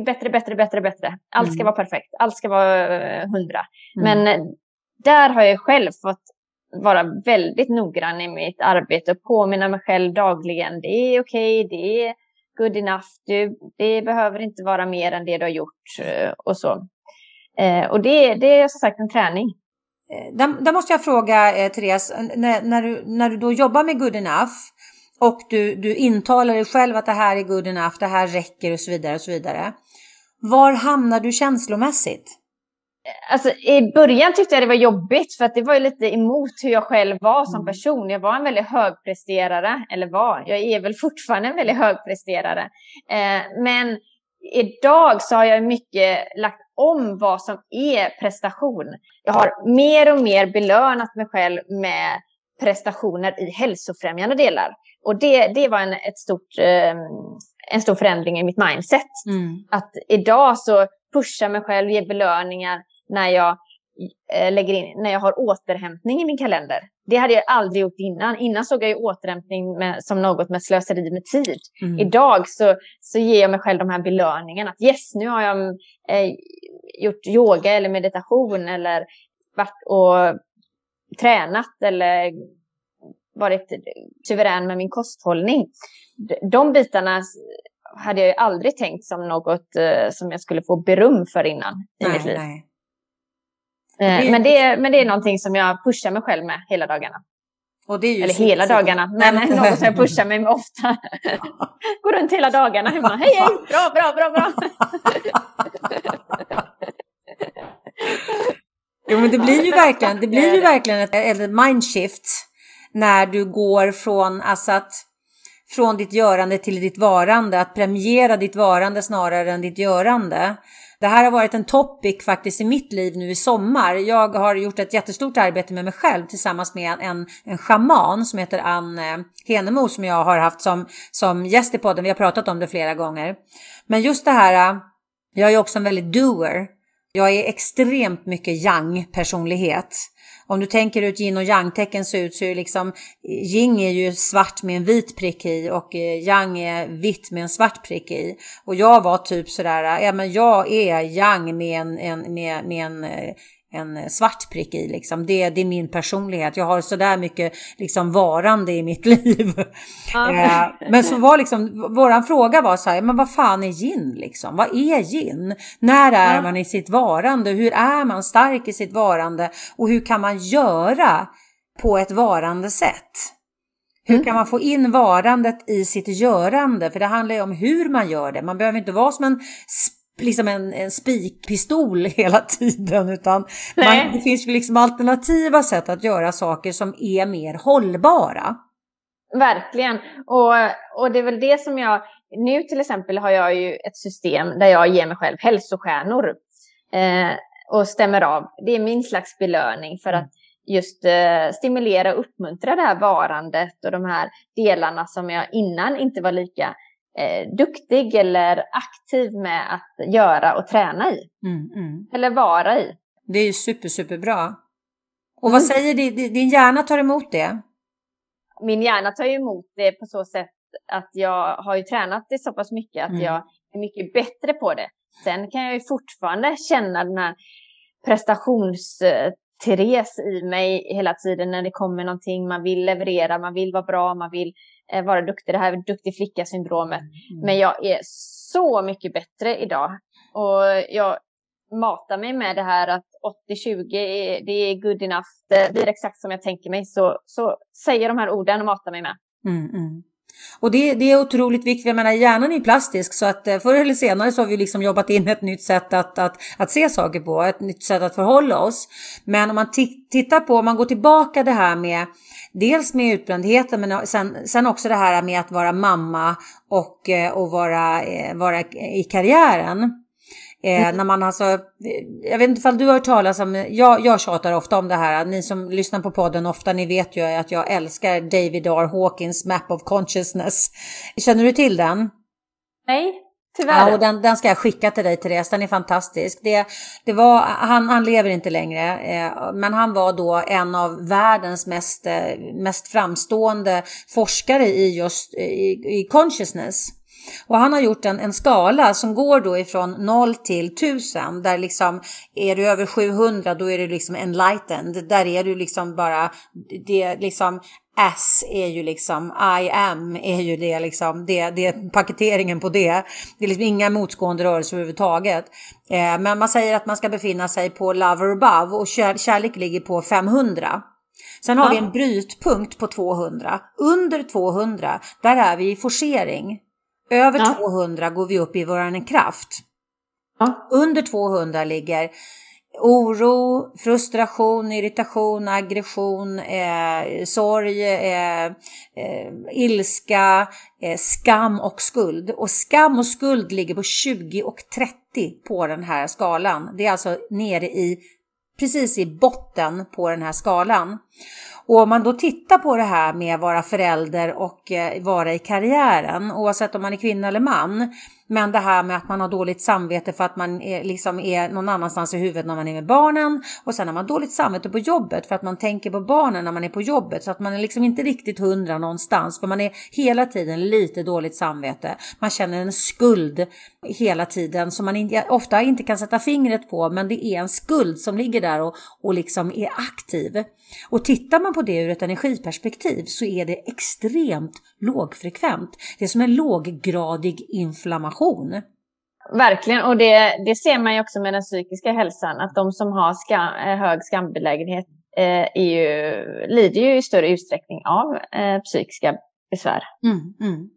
bättre, bättre, bättre, bättre. Allt ska mm. vara perfekt, allt ska vara eh, hundra. Mm. Men eh, där har jag själv fått vara väldigt noggrann i mitt arbete och påminna mig själv dagligen. Det är okej, okay, det är good enough, du, det behöver inte vara mer än det du har gjort och så. Och det, det är som sagt en träning. Eh, där, där måste jag fråga eh, Therese, när, när, du, när du då jobbar med good enough och du, du intalar dig själv att det här är good enough, det här räcker och så vidare och så vidare. Var hamnar du känslomässigt? Alltså, I början tyckte jag det var jobbigt för att det var lite emot hur jag själv var som mm. person. Jag var en väldigt högpresterare, eller var, jag är väl fortfarande en väldigt högpresterare. Eh, men idag så har jag mycket lagt om vad som är prestation. Jag har mer och mer belönat mig själv med prestationer i hälsofrämjande delar. Och det, det var en, ett stort, eh, en stor förändring i mitt mindset. Mm. Att idag så pushar mig själv, ger belöningar när jag eh, lägger in, när jag har återhämtning i min kalender. Det hade jag aldrig gjort innan. Innan såg jag ju återhämtning med, som något med slöseri med tid. Mm. Idag så, så ger jag mig själv de här belöningarna. Att yes, nu har jag eh, gjort yoga eller meditation eller varit och tränat eller varit suverän med min kosthållning. De bitarna hade jag ju aldrig tänkt som något eh, som jag skulle få beröm för innan i nej, mitt liv. Nej. Eh, men, det, men det är någonting som jag pushar mig själv med hela dagarna. Eller hela dagarna, men något som jag pushar mig med ofta. [laughs] Går runt hela dagarna hemma. Hej, hej, bra, bra, bra, bra. [laughs] jo, men det blir ju verkligen, det blir ju verkligen ett, ett mindshift när du går från, alltså att, från ditt görande till ditt varande, att premiera ditt varande snarare än ditt görande. Det här har varit en topic faktiskt i mitt liv nu i sommar. Jag har gjort ett jättestort arbete med mig själv tillsammans med en, en schaman som heter Ann Henemo som jag har haft som, som gäst i podden. Vi har pratat om det flera gånger. Men just det här, jag är också en väldigt doer. Jag är extremt mycket yang personlighet. Om du tänker hur ett yin och yang-tecken ser ut så är liksom yin är ju svart med en vit prick i och eh, yang är vitt med en svart prick i. Och jag var typ sådär, ja men jag är yang med en, en med, med en eh, en svart prick i. Liksom. Det, det är min personlighet. Jag har sådär mycket liksom, varande i mitt [laughs] liv. Ja. Eh, men så var liksom, våran fråga var så här, men vad fan är gin liksom? Vad är gin? När är ja. man i sitt varande? Hur är man stark i sitt varande? Och hur kan man göra på ett varande sätt? Hur mm. kan man få in varandet i sitt görande? För det handlar ju om hur man gör det. Man behöver inte vara som en liksom en, en spikpistol [laughs] hela tiden utan man, det finns ju liksom alternativa sätt att göra saker som är mer hållbara. Verkligen. Och, och det är väl det som jag, nu till exempel har jag ju ett system där jag ger mig själv hälsostjärnor eh, och stämmer av. Det är min slags belöning för att just eh, stimulera och uppmuntra det här varandet och de här delarna som jag innan inte var lika eh, duktig eller aktiv med att göra och träna i. Mm, mm. Eller vara i. Det är ju super, superbra. Och vad mm. säger din, din hjärna tar emot det? Min hjärna tar emot det på så sätt att jag har ju tränat det så pass mycket att mm. jag är mycket bättre på det. Sen kan jag ju fortfarande känna den här prestations Therese i mig hela tiden när det kommer någonting. Man vill leverera, man vill vara bra, man vill vara duktig. Det här duktig flicka-syndromet. Mm. Men jag är så mycket bättre idag. Och jag matar mig med det här att 80-20 det är good enough. Det blir exakt som jag tänker mig. Så, så säger de här orden och matar mig med. Mm, mm. Och det, det, är otroligt viktigt. Jag menar, hjärnan är plastisk så att eh, förr eller senare så har vi liksom jobbat in ett nytt sätt att, att, att se saker på, ett nytt sätt att förhålla oss. Men om man tittar på, om man går tillbaka det här med dels med utbrändheten men sen, sen också det här med att vara mamma och, eh, och vara, eh, vara i karriären. Eh, mm. när man alltså, jag vet inte om du har hört talas om, jag, jag tjatar ofta om det här, ni som lyssnar på podden ofta, ni vet ju att jag älskar David R. Hawkins Map of Consciousness. Känner du till den? Nej, tyvärr. Ja, och den, den ska jag skicka till dig Therese, den är fantastisk. Det, det var, han, han lever inte längre, eh, men han var då en av världens mest, eh, mest framstående forskare i just i, i consciousness. Och han har gjort en, en skala som går då ifrån 0 till 1000 där liksom är du över 700 då är du liksom enlightened. Där är du liksom bara, det liksom S är ju liksom, I am är ju det liksom, det, det paketeringen på det. Det är liksom inga motgående rörelser överhuvudtaget. Eh, men man säger att man ska befinna sig på lover above och kär, kärlek ligger på 500. Sen har ja. vi en brytpunkt på 200. Under 200, där är vi i forcering. Över ja. 200 går vi upp i vår kraft. Ja. Under 200 ligger oro, frustration, irritation, aggression, eh, sorg, eh, eh, ilska, eh, skam och skuld. Och skam och skuld ligger på 20 och 30 på den här skalan. Det är alltså nere i precis i botten på den här skalan. Och om man då tittar på det här med att vara förälder och eh, vara i karriären, oavsett om man är kvinna eller man, men det här med att man har dåligt samvete för att man är, liksom är någon annanstans i huvudet när man är med barnen och sen har man dåligt samvete på jobbet för att man tänker på barnen när man är på jobbet så att man är liksom inte riktigt hundra någonstans för man är hela tiden lite dåligt samvete. Man känner en skuld hela tiden som man inte, ofta inte kan sätta fingret på men det är en skuld som ligger där och, och liksom är aktiv. Och tittar man på det ur ett energiperspektiv så är det extremt lågfrekvent. Det är som en låggradig inflammation. Verkligen, och det, det ser man ju också med den psykiska hälsan, att de som har skam, eh, hög skambelägenhet eh, ju, lider ju i större utsträckning av eh, psykiska besvär. Mm, mm.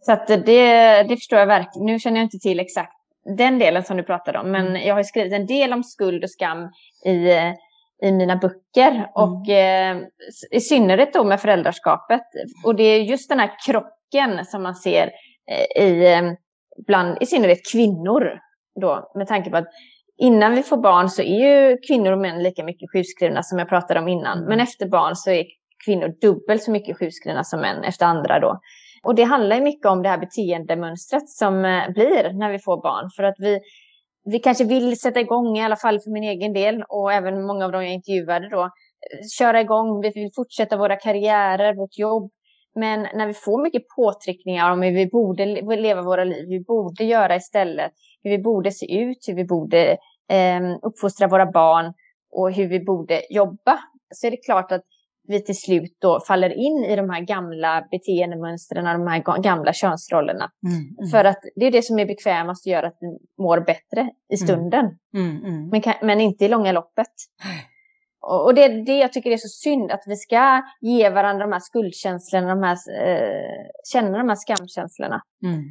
Så att det, det förstår jag verkligen. Nu känner jag inte till exakt den delen som du pratade om, men mm. jag har skrivit en del om skuld och skam i eh, i mina böcker. Mm. Och eh, i synnerhet då med föräldraskapet. Och det är just den här krocken som man ser eh, i, eh, bland, i synnerhet kvinnor. Då, med tanke på att innan vi får barn så är ju kvinnor och män lika mycket sjukskrivna som jag pratade om innan. Mm. Men efter barn så är kvinnor dubbelt så mycket sjukskrivna som män efter andra då. Och det handlar ju mycket om det här beteendemönstret som eh, blir när vi får barn. För att vi, vi kanske vill sätta igång, i alla fall för min egen del och även många av dem jag intervjuade då, köra igång, vi vill fortsätta våra karriärer, vårt jobb. Men när vi får mycket påtryckningar om hur vi borde leva våra liv, hur vi borde göra istället, hur vi borde se ut, hur vi borde eh, uppfostra våra barn och hur vi borde jobba, så är det klart att vi till slut då faller in i de här gamla beteendemönstren, de här gamla könsrollerna. Mm, mm. För att det är det som är bekvämast och gör att vi mår bättre i mm. stunden. Mm, mm, men, men, inte i långa loppet. Och, och det är det jag tycker är så synd, att vi ska ge varandra de här skuldkänslorna, de här, eh, känna de här skamkänslorna. Mm.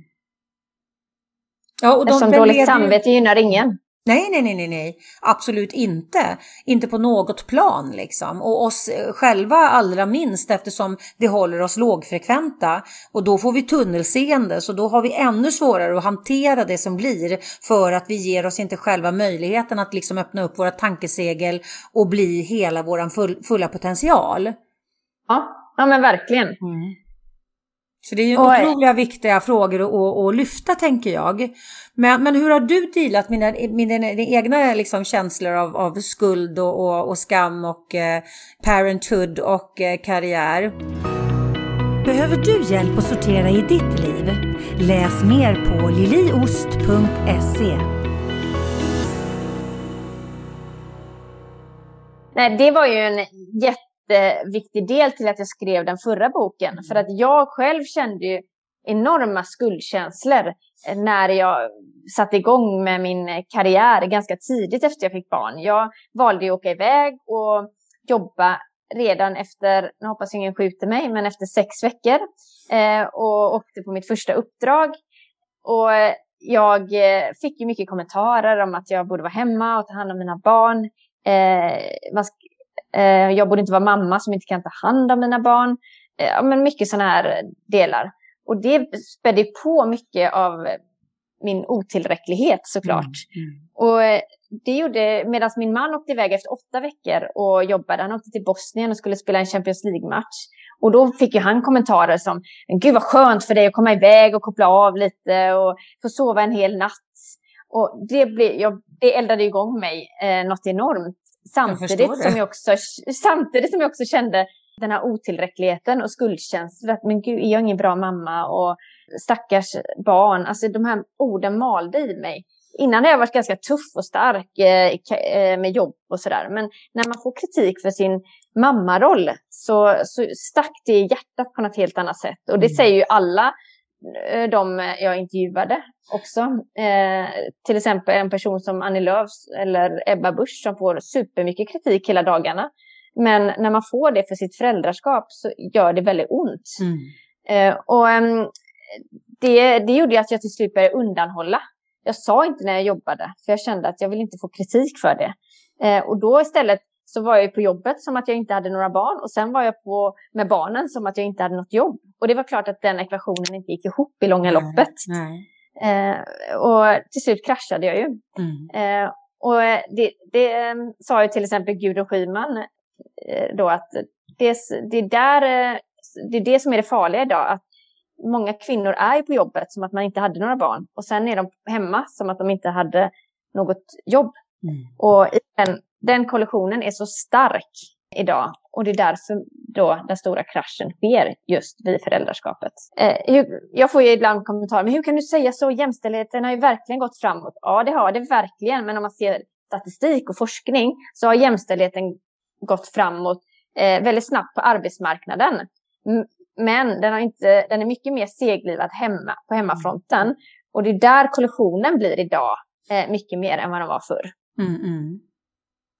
Ja, och de Eftersom dåligt samvete gynnar ingen. Nej, nej, nej, nej, nej, absolut inte. Inte på något plan liksom. Och oss eh, själva allra minst eftersom det håller oss lågfrekventa. Och då får vi tunnelseende, så då har vi ännu svårare att hantera det som blir för att vi ger oss inte själva möjligheten att liksom öppna upp våra tankesegel och bli hela vår full, fulla potential. Ja, ja men verkligen. Mm. Så det är ju otroliga viktiga frågor att, att, lyfta tänker jag. Men, men hur har du dealat med, med dina, dina egna liksom, känslor av, av skuld och, och, och skam och eh, parenthood och eh, karriär? Behöver du hjälp att sortera i ditt liv? Läs mer på liliost.se. Nej, det var ju en jätte jätteviktig del till att jag skrev den förra boken. Mm. För att jag själv kände ju enorma skuldkänslor när jag satte igång med min karriär ganska tidigt efter jag fick barn. Jag valde att åka iväg och jobba redan efter, nu hoppas ingen skjuter mig, men efter sex veckor. Eh, och åkte på mitt första uppdrag. Och jag eh, fick ju mycket kommentarer om att jag borde vara hemma och ta hand om mina barn. Eh, Eh, jag borde inte vara mamma som inte kan ta hand om mina barn. Eh, men mycket sådana här delar. Och det spädde på mycket av min otillräcklighet såklart. Mm, mm. Och eh, det gjorde, medan min man åkte iväg efter åtta veckor och jobbade, han åkte till Bosnien och skulle spela en Champions League-match. Och då fick ju han kommentarer som, gud vad skönt för dig att komma iväg och koppla av lite och få sova en hel natt. Och det, blev, jag, det eldade igång mig eh, något enormt. Samtidigt som, jag också, samtidigt som jag också kände den här otillräckligheten och skuldkänslan. Men gud, är jag ingen bra mamma? Och stackars barn. Alltså de här orden malde i mig. innan har jag varit ganska tuff och stark eh, eh, med jobb och sådär. Men när man får kritik för sin mammaroll så, så stack det i hjärtat på något helt annat sätt. Och det mm. säger ju alla de jag intervjuade också. Eh, till exempel en person som Annie Lööf eller Ebba Busch som får supermycket kritik hela dagarna. Men när man får det för sitt föräldraskap så gör det väldigt ont. Mm. Eh, och um, det, det gjorde att jag till slut började undanhålla. Jag sa inte när jag jobbade, för jag kände att jag vill inte få kritik för det. Eh, och då istället så var jag på jobbet som att jag inte hade några barn och sen var jag på med barnen som att jag inte hade något jobb. Och det var klart att den ekvationen inte gick ihop i långa nej, loppet. Nej. Eh, och till slut kraschade jag ju. Mm. Eh, och det, det eh, sa ju till exempel Gudrun Schyman eh, då att det, det, där, eh, det är det som är det farliga idag. Att många kvinnor är på jobbet som att man inte hade några barn och sen är de hemma som att de inte hade något jobb. Mm. Och den, den kollektionen är så stark idag och det är därför då den stora kraschen sker just vid föräldraskapet. Eh, jag får ju ibland kommentarer, men hur kan du säga så? Jämställdheten har ju verkligen gått framåt. Ja, det har det verkligen, men om man ser statistik och forskning så har jämställdheten gått framåt eh, väldigt snabbt på arbetsmarknaden. Men den, har inte, den är mycket mer seglivad hemma, på hemmafronten. Och det är där kollektionen blir idag, eh, mycket mer än vad den var förr. Mm, mm.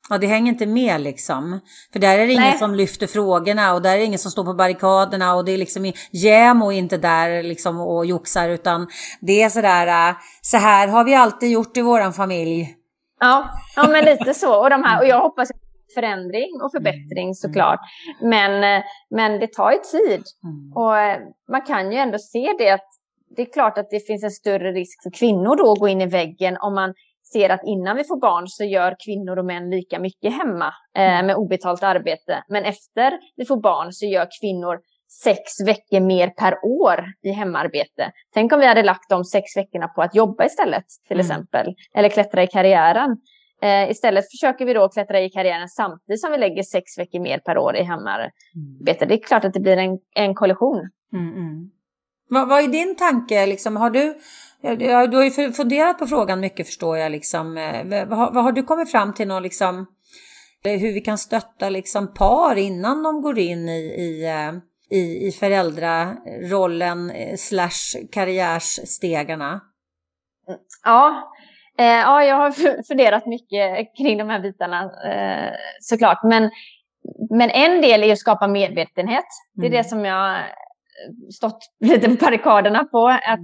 Ja, det hänger inte med liksom. För där är det ingen Nej. som lyfter frågorna och där är det ingen som står på barrikaderna och det är liksom JämO inte där liksom och joxar utan det är sådär, äh, så här har vi alltid gjort i våran familj. Ja, ja men lite så. Och, de här, och jag hoppas förändring och förbättring mm. såklart. Men, eh, men det tar ju tid. Mm. Och eh, man kan ju ändå se det att det är klart att det finns en större risk för kvinnor då att gå in i väggen om man ser att innan vi får barn så gör kvinnor och män lika mycket hemma eh, mm. med obetalt arbete. Men efter vi får barn så gör kvinnor sex veckor mer per år i hemarbete. Tänk om vi hade lagt de sex veckorna på att jobba istället, till mm. exempel. Eller klättra i karriären. Eh, istället försöker vi då klättra i karriären samtidigt som vi lägger sex veckor mer per år i hemarbete. Mm. Det är klart att det blir en, en kollision. Mm, mm. Vad, vad är din tanke? Liksom, har du, du har ju funderat på frågan mycket förstår jag. Liksom. Eh, vad, vad har du kommit fram till någon, liksom, eh, hur vi kan stötta liksom, par innan de går in i, i, eh, i, i föräldrarollen slash karriärsstegarna? Ja, ja, jag har funderat mycket kring de här bitarna såklart. Men, men en del är att skapa medvetenhet. Det är mm. det som jag stått [laughs] lite på barrikaderna på. Att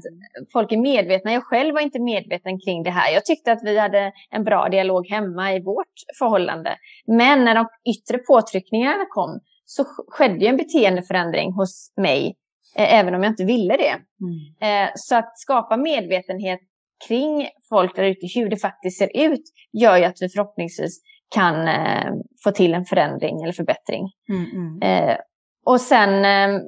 folk är medvetna. Jag själv var inte medveten kring det här. Jag tyckte att vi hade en bra dialog hemma i vårt förhållande. Men när de yttre påtryckningarna kom så skedde en beteendeförändring hos mig. Eh, även om jag inte ville det. Mm. Eh, så att skapa medvetenhet kring folk där ute, hur det faktiskt ser ut, gör ju att vi förhoppningsvis kan eh, få till en förändring eller förbättring. Mm, mm. Eh, och sen eh,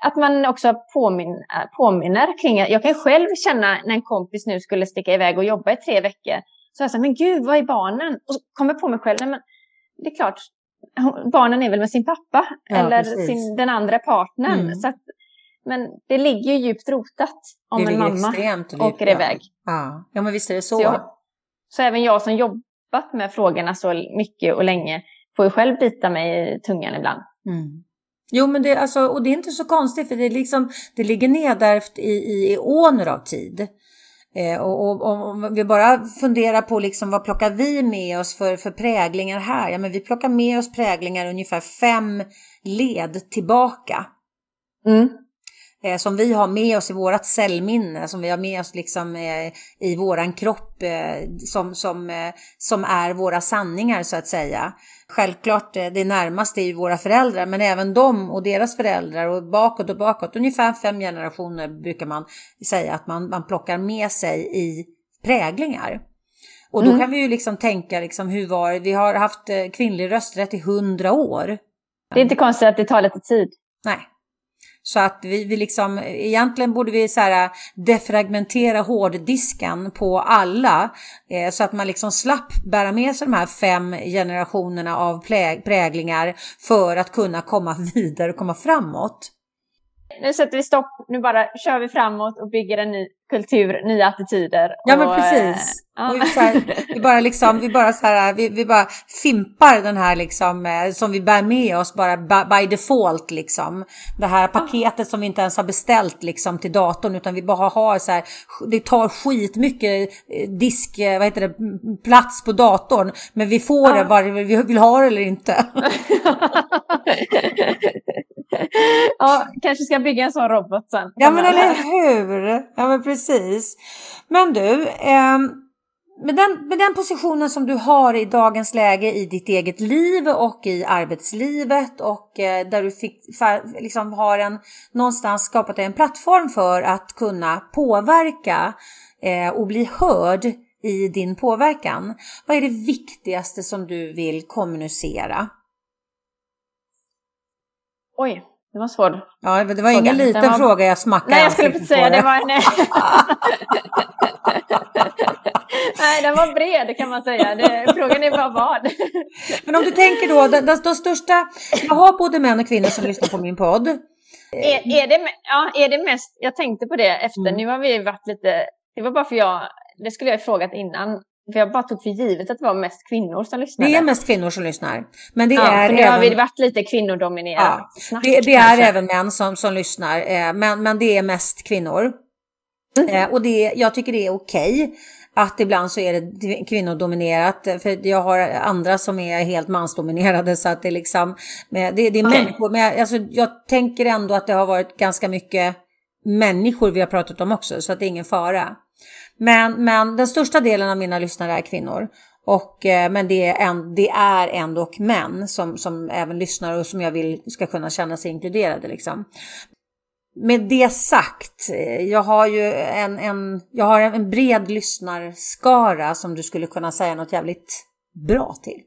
att man också påminner, påminner kring, jag kan själv känna när en kompis nu skulle sticka iväg och jobba i tre veckor, så jag sa, men gud, vad är barnen? Och så kommer på mig själv, men det är klart, barnen är väl med sin pappa ja, eller sin, den andra partnern. Mm. Så att, men det ligger ju djupt rotat om en mamma åker iväg. Ja. ja, men visst är det så. Så, jag, så även jag som jobbat med frågorna så mycket och länge får ju själv bita mig i tungan ibland. Mm. Jo, men det, alltså, och det är inte så konstigt för det, är liksom, det ligger nedärvt i, i, i åner av tid. Eh, och, och, om vi bara funderar på liksom, vad plockar vi med oss för, för präglingar här? Ja, men vi plockar med oss präglingar ungefär fem led tillbaka. Mm eh, som vi har med oss i vårat cellminne, som vi har med oss liksom eh, i våran kropp, eh, som, som, eh, som är våra sanningar så att säga. Självklart eh, det närmaste är ju våra föräldrar, men även de och deras föräldrar och bakåt och bakåt, ungefär fem generationer brukar man säga att man, man plockar med sig i präglingar. Och då mm. kan vi ju liksom tänka, liksom, hur var det? Vi har haft eh, kvinnlig rösträtt i hundra år. Det är inte konstigt att det tar lite tid. Nej, så att vi, vi liksom, egentligen borde vi så här äh, defragmentera hårddisken på alla eh, så att man liksom slapp bära med sig de här fem generationerna av präglingar för att kunna komma [laughs] vidare och komma framåt. nu sätter vi stopp, nu bara kör vi framåt och bygger en ny kultur, nya attityder. Ja men precis. Ja. Vi, här, vi, bara liksom, vi bara så här, vi, vi, bara fimpar den här liksom eh, som vi bär med oss bara by default liksom. Det här paketet som vi inte ens har beställt liksom till datorn utan vi bara har så här, det tar skitmycket eh, disk, eh, vad heter det, plats på datorn. Men vi får ja. det bara vi vill ha det eller inte. [laughs] [laughs] ja, kanske ska bygga en sån robot sen. Ja men eller hur. Ja men precis. Men du, eh, med, den, med den positionen som du har i dagens läge i ditt eget liv och i arbetslivet och eh, där du fick, liksom har en, någonstans skapat en plattform för att kunna påverka eh, och bli hörd i din påverkan. Vad är det viktigaste som du vill kommunicera? Oj, det var svårt. Ja, det var fråga. ingen liten var... fråga jag smackade Nej, jag skulle inte säga det. var en... [laughs] [laughs] Nej, den var bred kan man säga. Det, frågan är bara vad. [laughs] Men om du tänker då, de, de, de största, jag har både män och kvinnor som lyssnar på min podd. Är, är, det, ja, är det mest, jag tänkte på det efter, mm. nu har vi varit lite, det var bara för jag, det skulle jag ha frågat innan, för jag bara tog för givet att det var mest kvinnor som lyssnade. Det är mest kvinnor som lyssnar. Men det ja, är för nu även... har vi varit lite kvinnodominerat. Ja, Snack, det, det är även män som, som lyssnar, eh, men, men det är mest kvinnor. Mm. Eh, och det, jag tycker det är okej. Okay att ibland så är det kvinnodominerat. För jag har andra som är helt mansdominerade så att det är liksom, det, det är människor. Men alltså, jag tänker ändå att det har varit ganska mycket människor vi har pratat om också så att det är ingen fara. Men, men den största delen av mina lyssnare är kvinnor. Och, eh, men det är, en, det är ändå män som, som även lyssnar och som jag vill ska kunna känna sig inkluderade. Liksom. Med det sagt, eh, jag har ju en, en, jag har en bred lyssnarskara som du skulle kunna säga något jävligt bra till.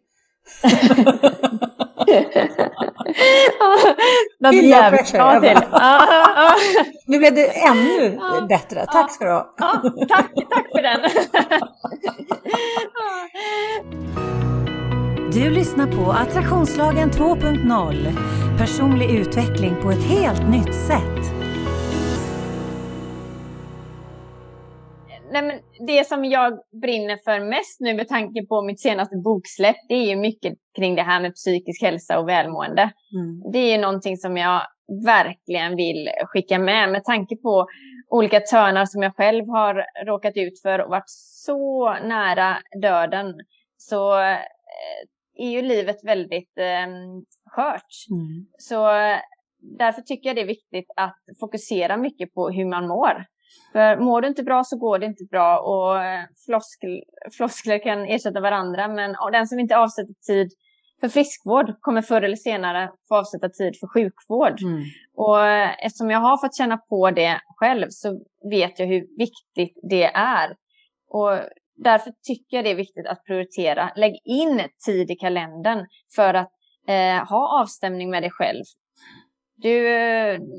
[laughs] [laughs] Något jävligt bra till. [laughs] nu blev det ännu bättre. Tack ska du ha. tack, tack för den. [laughs] du lyssnar på Attraktionslagen 2.0. Personlig utveckling på ett helt nytt sätt. Nej men det som jag brinner för mest nu med tanke på mitt senaste boksläpp, det är ju mycket kring det här med psykisk hälsa och välmående. Mm. Det är ju någonting som jag verkligen vill skicka med med tanke på olika törnar som jag själv har råkat ut för och varit så nära döden. Så eh, är ju livet väldigt eh, skört. Mm. Så därför tycker jag det är viktigt att fokusera mycket på hur man mår. För mår du inte bra så går det inte bra och eh, floskel, floskler kan ersätta varandra. Men den som inte avsätter tid för friskvård kommer förr eller senare få avsätta tid för sjukvård. Mm. Och eh, eftersom jag har fått känna på det själv så vet jag hur viktigt det är. Och därför tycker jag det är viktigt att prioritera. Lägg in tid i kalendern för att eh, ha avstämning med dig själv du,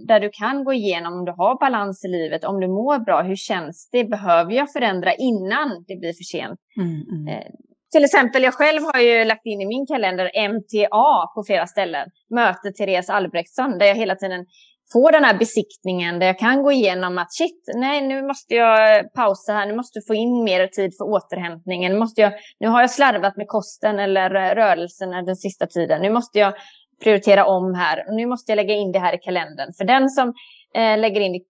där du kan gå igenom om du har balans i livet, om du mår bra, hur känns det? Behöver jag förändra innan det blir för sent? Mm, mm. Eh, till exempel, jag själv har ju lagt in i min kalender MTA på flera ställen. Möte Therese Albrektsson, där jag hela tiden får den här besiktningen där jag kan gå igenom att shit, nej nu måste jag pausa här, nu måste jag få in mer tid för återhämtningen, nu, måste jag, nu har jag slarvat med kosten eller rörelsen den sista tiden, nu måste jag prioritera om här. Nu måste jag lägga in det här i kalendern. För den som eh, lägger, in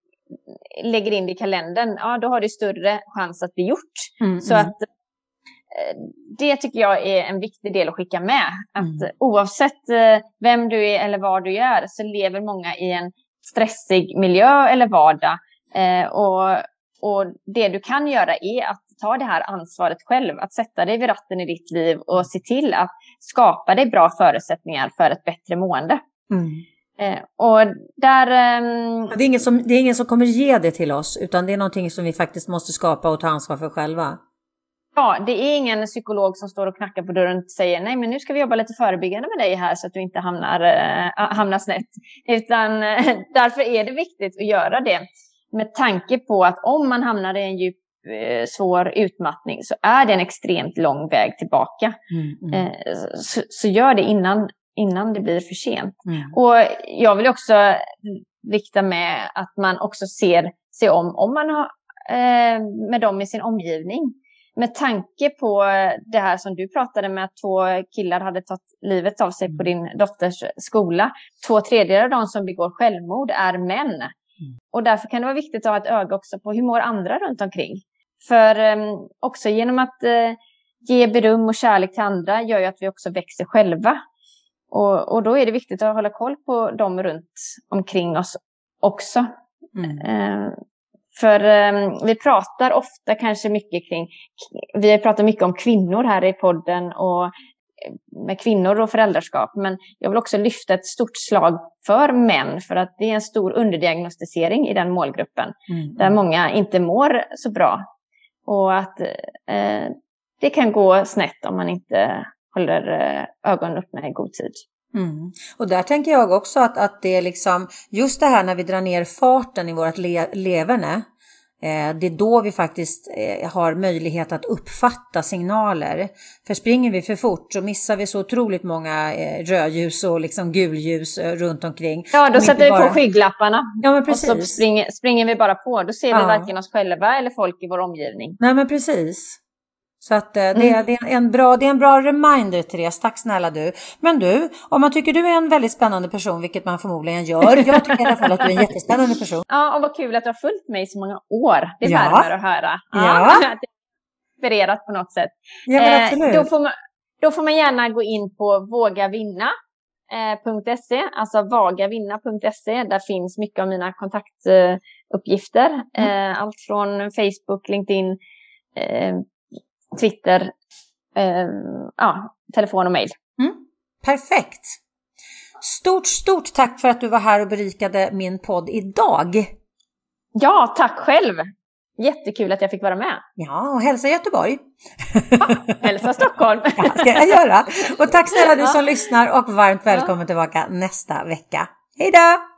lägger in det i kalendern, ja då har det större chans att bli gjort. Mm, så mm. att eh, det tycker jag är en viktig del att skicka med. Att mm. oavsett eh, vem du är eller var du är så lever många i en stressig miljö eller vardag. Eh, och, och det du kan göra är att ta det här ansvaret själv, att sätta dig vid ratten i ditt liv och se till att skapa dig bra förutsättningar för ett bättre mående. Mm. Eh, och där, um... det, är ingen som, det är ingen som kommer ge det till oss, utan det är någonting som vi faktiskt måste skapa och ta ansvar för själva. Ja, det är ingen psykolog som står och knackar på dörren och säger nej, men nu ska vi jobba lite förebyggande med dig här så att du inte hamnar, äh, hamnar snett. Utan äh, [laughs] därför är det viktigt att göra det med tanke på att om man hamnar i en djup Eh, svår utmattning så är det en extremt lång väg tillbaka. Mm, mm. Eh, så, så, gör det innan, innan det blir för sent. Mm. Och jag vill också viktar med att man också ser sig om, om man har eh, med dem i sin omgivning. Med tanke på det här som du pratade med, att två killar hade tagit livet av sig på din dotters skola. Två tredjedelar av de som begår självmord är män. Mm. Och därför kan det vara viktigt att ha ett öga också på hur mår andra runt omkring. För eh, också genom att eh, ge beröm och kärlek till andra gör ju att vi också växer själva. Och, och då är det viktigt att hålla koll på dem runt omkring oss också. Mm. Eh, för eh, vi pratar ofta kanske mycket kring, vi pratar mycket om kvinnor här i podden och med kvinnor och föräldraskap. Men jag vill också lyfta ett stort slag för män för att det är en stor underdiagnostisering i den målgruppen. Mm. Där många inte mår så bra. Och att eh, det kan gå snett om man inte håller eh, ögonen öppna i god tid. Mm. Och där tänker jag också att, att det är liksom just det här när vi drar ner farten i vårt le leverne. Eh, det är då vi faktiskt eh, har möjlighet att uppfatta signaler. För springer vi för fort så missar vi så otroligt många eh, rödljus och liksom gulljus runt omkring. Ja, då sätter vi bara... på skygglapparna. Ja, men precis. Och så springer, springer vi bara på. Då ser vi ja. varken oss själva eller folk i vår omgivning. Nej, men precis. Så att eh, det, mm. det, är en bra, det är en bra reminder Therese, tack snälla du. Men du, om man tycker du är en väldigt spännande person, vilket man förmodligen gör, jag tycker i alla fall att du är en jättespännande person. [laughs] Ja, och vad kul att du har följt mig i så många år. Det ja. värmer att höra. Ja. ja. [laughs] Inspirerat på något sätt. Ja, men absolut. Eh, då, får man, då får man gärna gå in på vågavinna.se, eh, alltså vagavinna.se. Där finns mycket av mina kontaktuppgifter. Mm. Allt från Facebook, LinkedIn, Twitter, eh, ja, telefon och mejl. Mm. Perfekt! Stort, stort tack för att du var här och berikade min podd idag. Ja, tack själv! Jättekul att jag fick vara med. Ja, och hälsa Göteborg. Ja, hälsa Stockholm. [laughs] Ja, ska jag göra. Och tack snälla du som lyssnar och varmt välkommen ja. tillbaka nästa vecka. Hej då!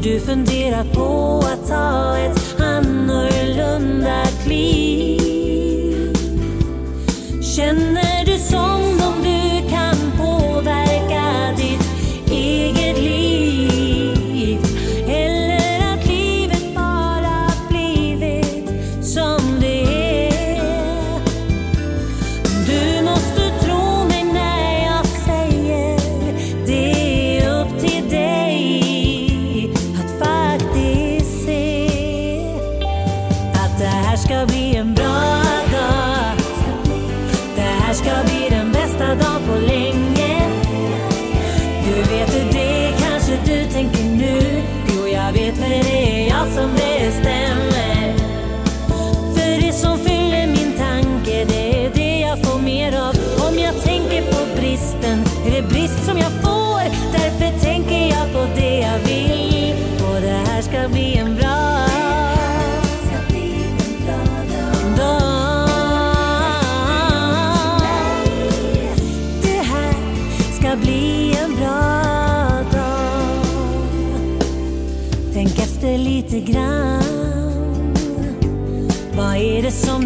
Har du funderat på att ta ett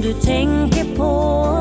du tänker på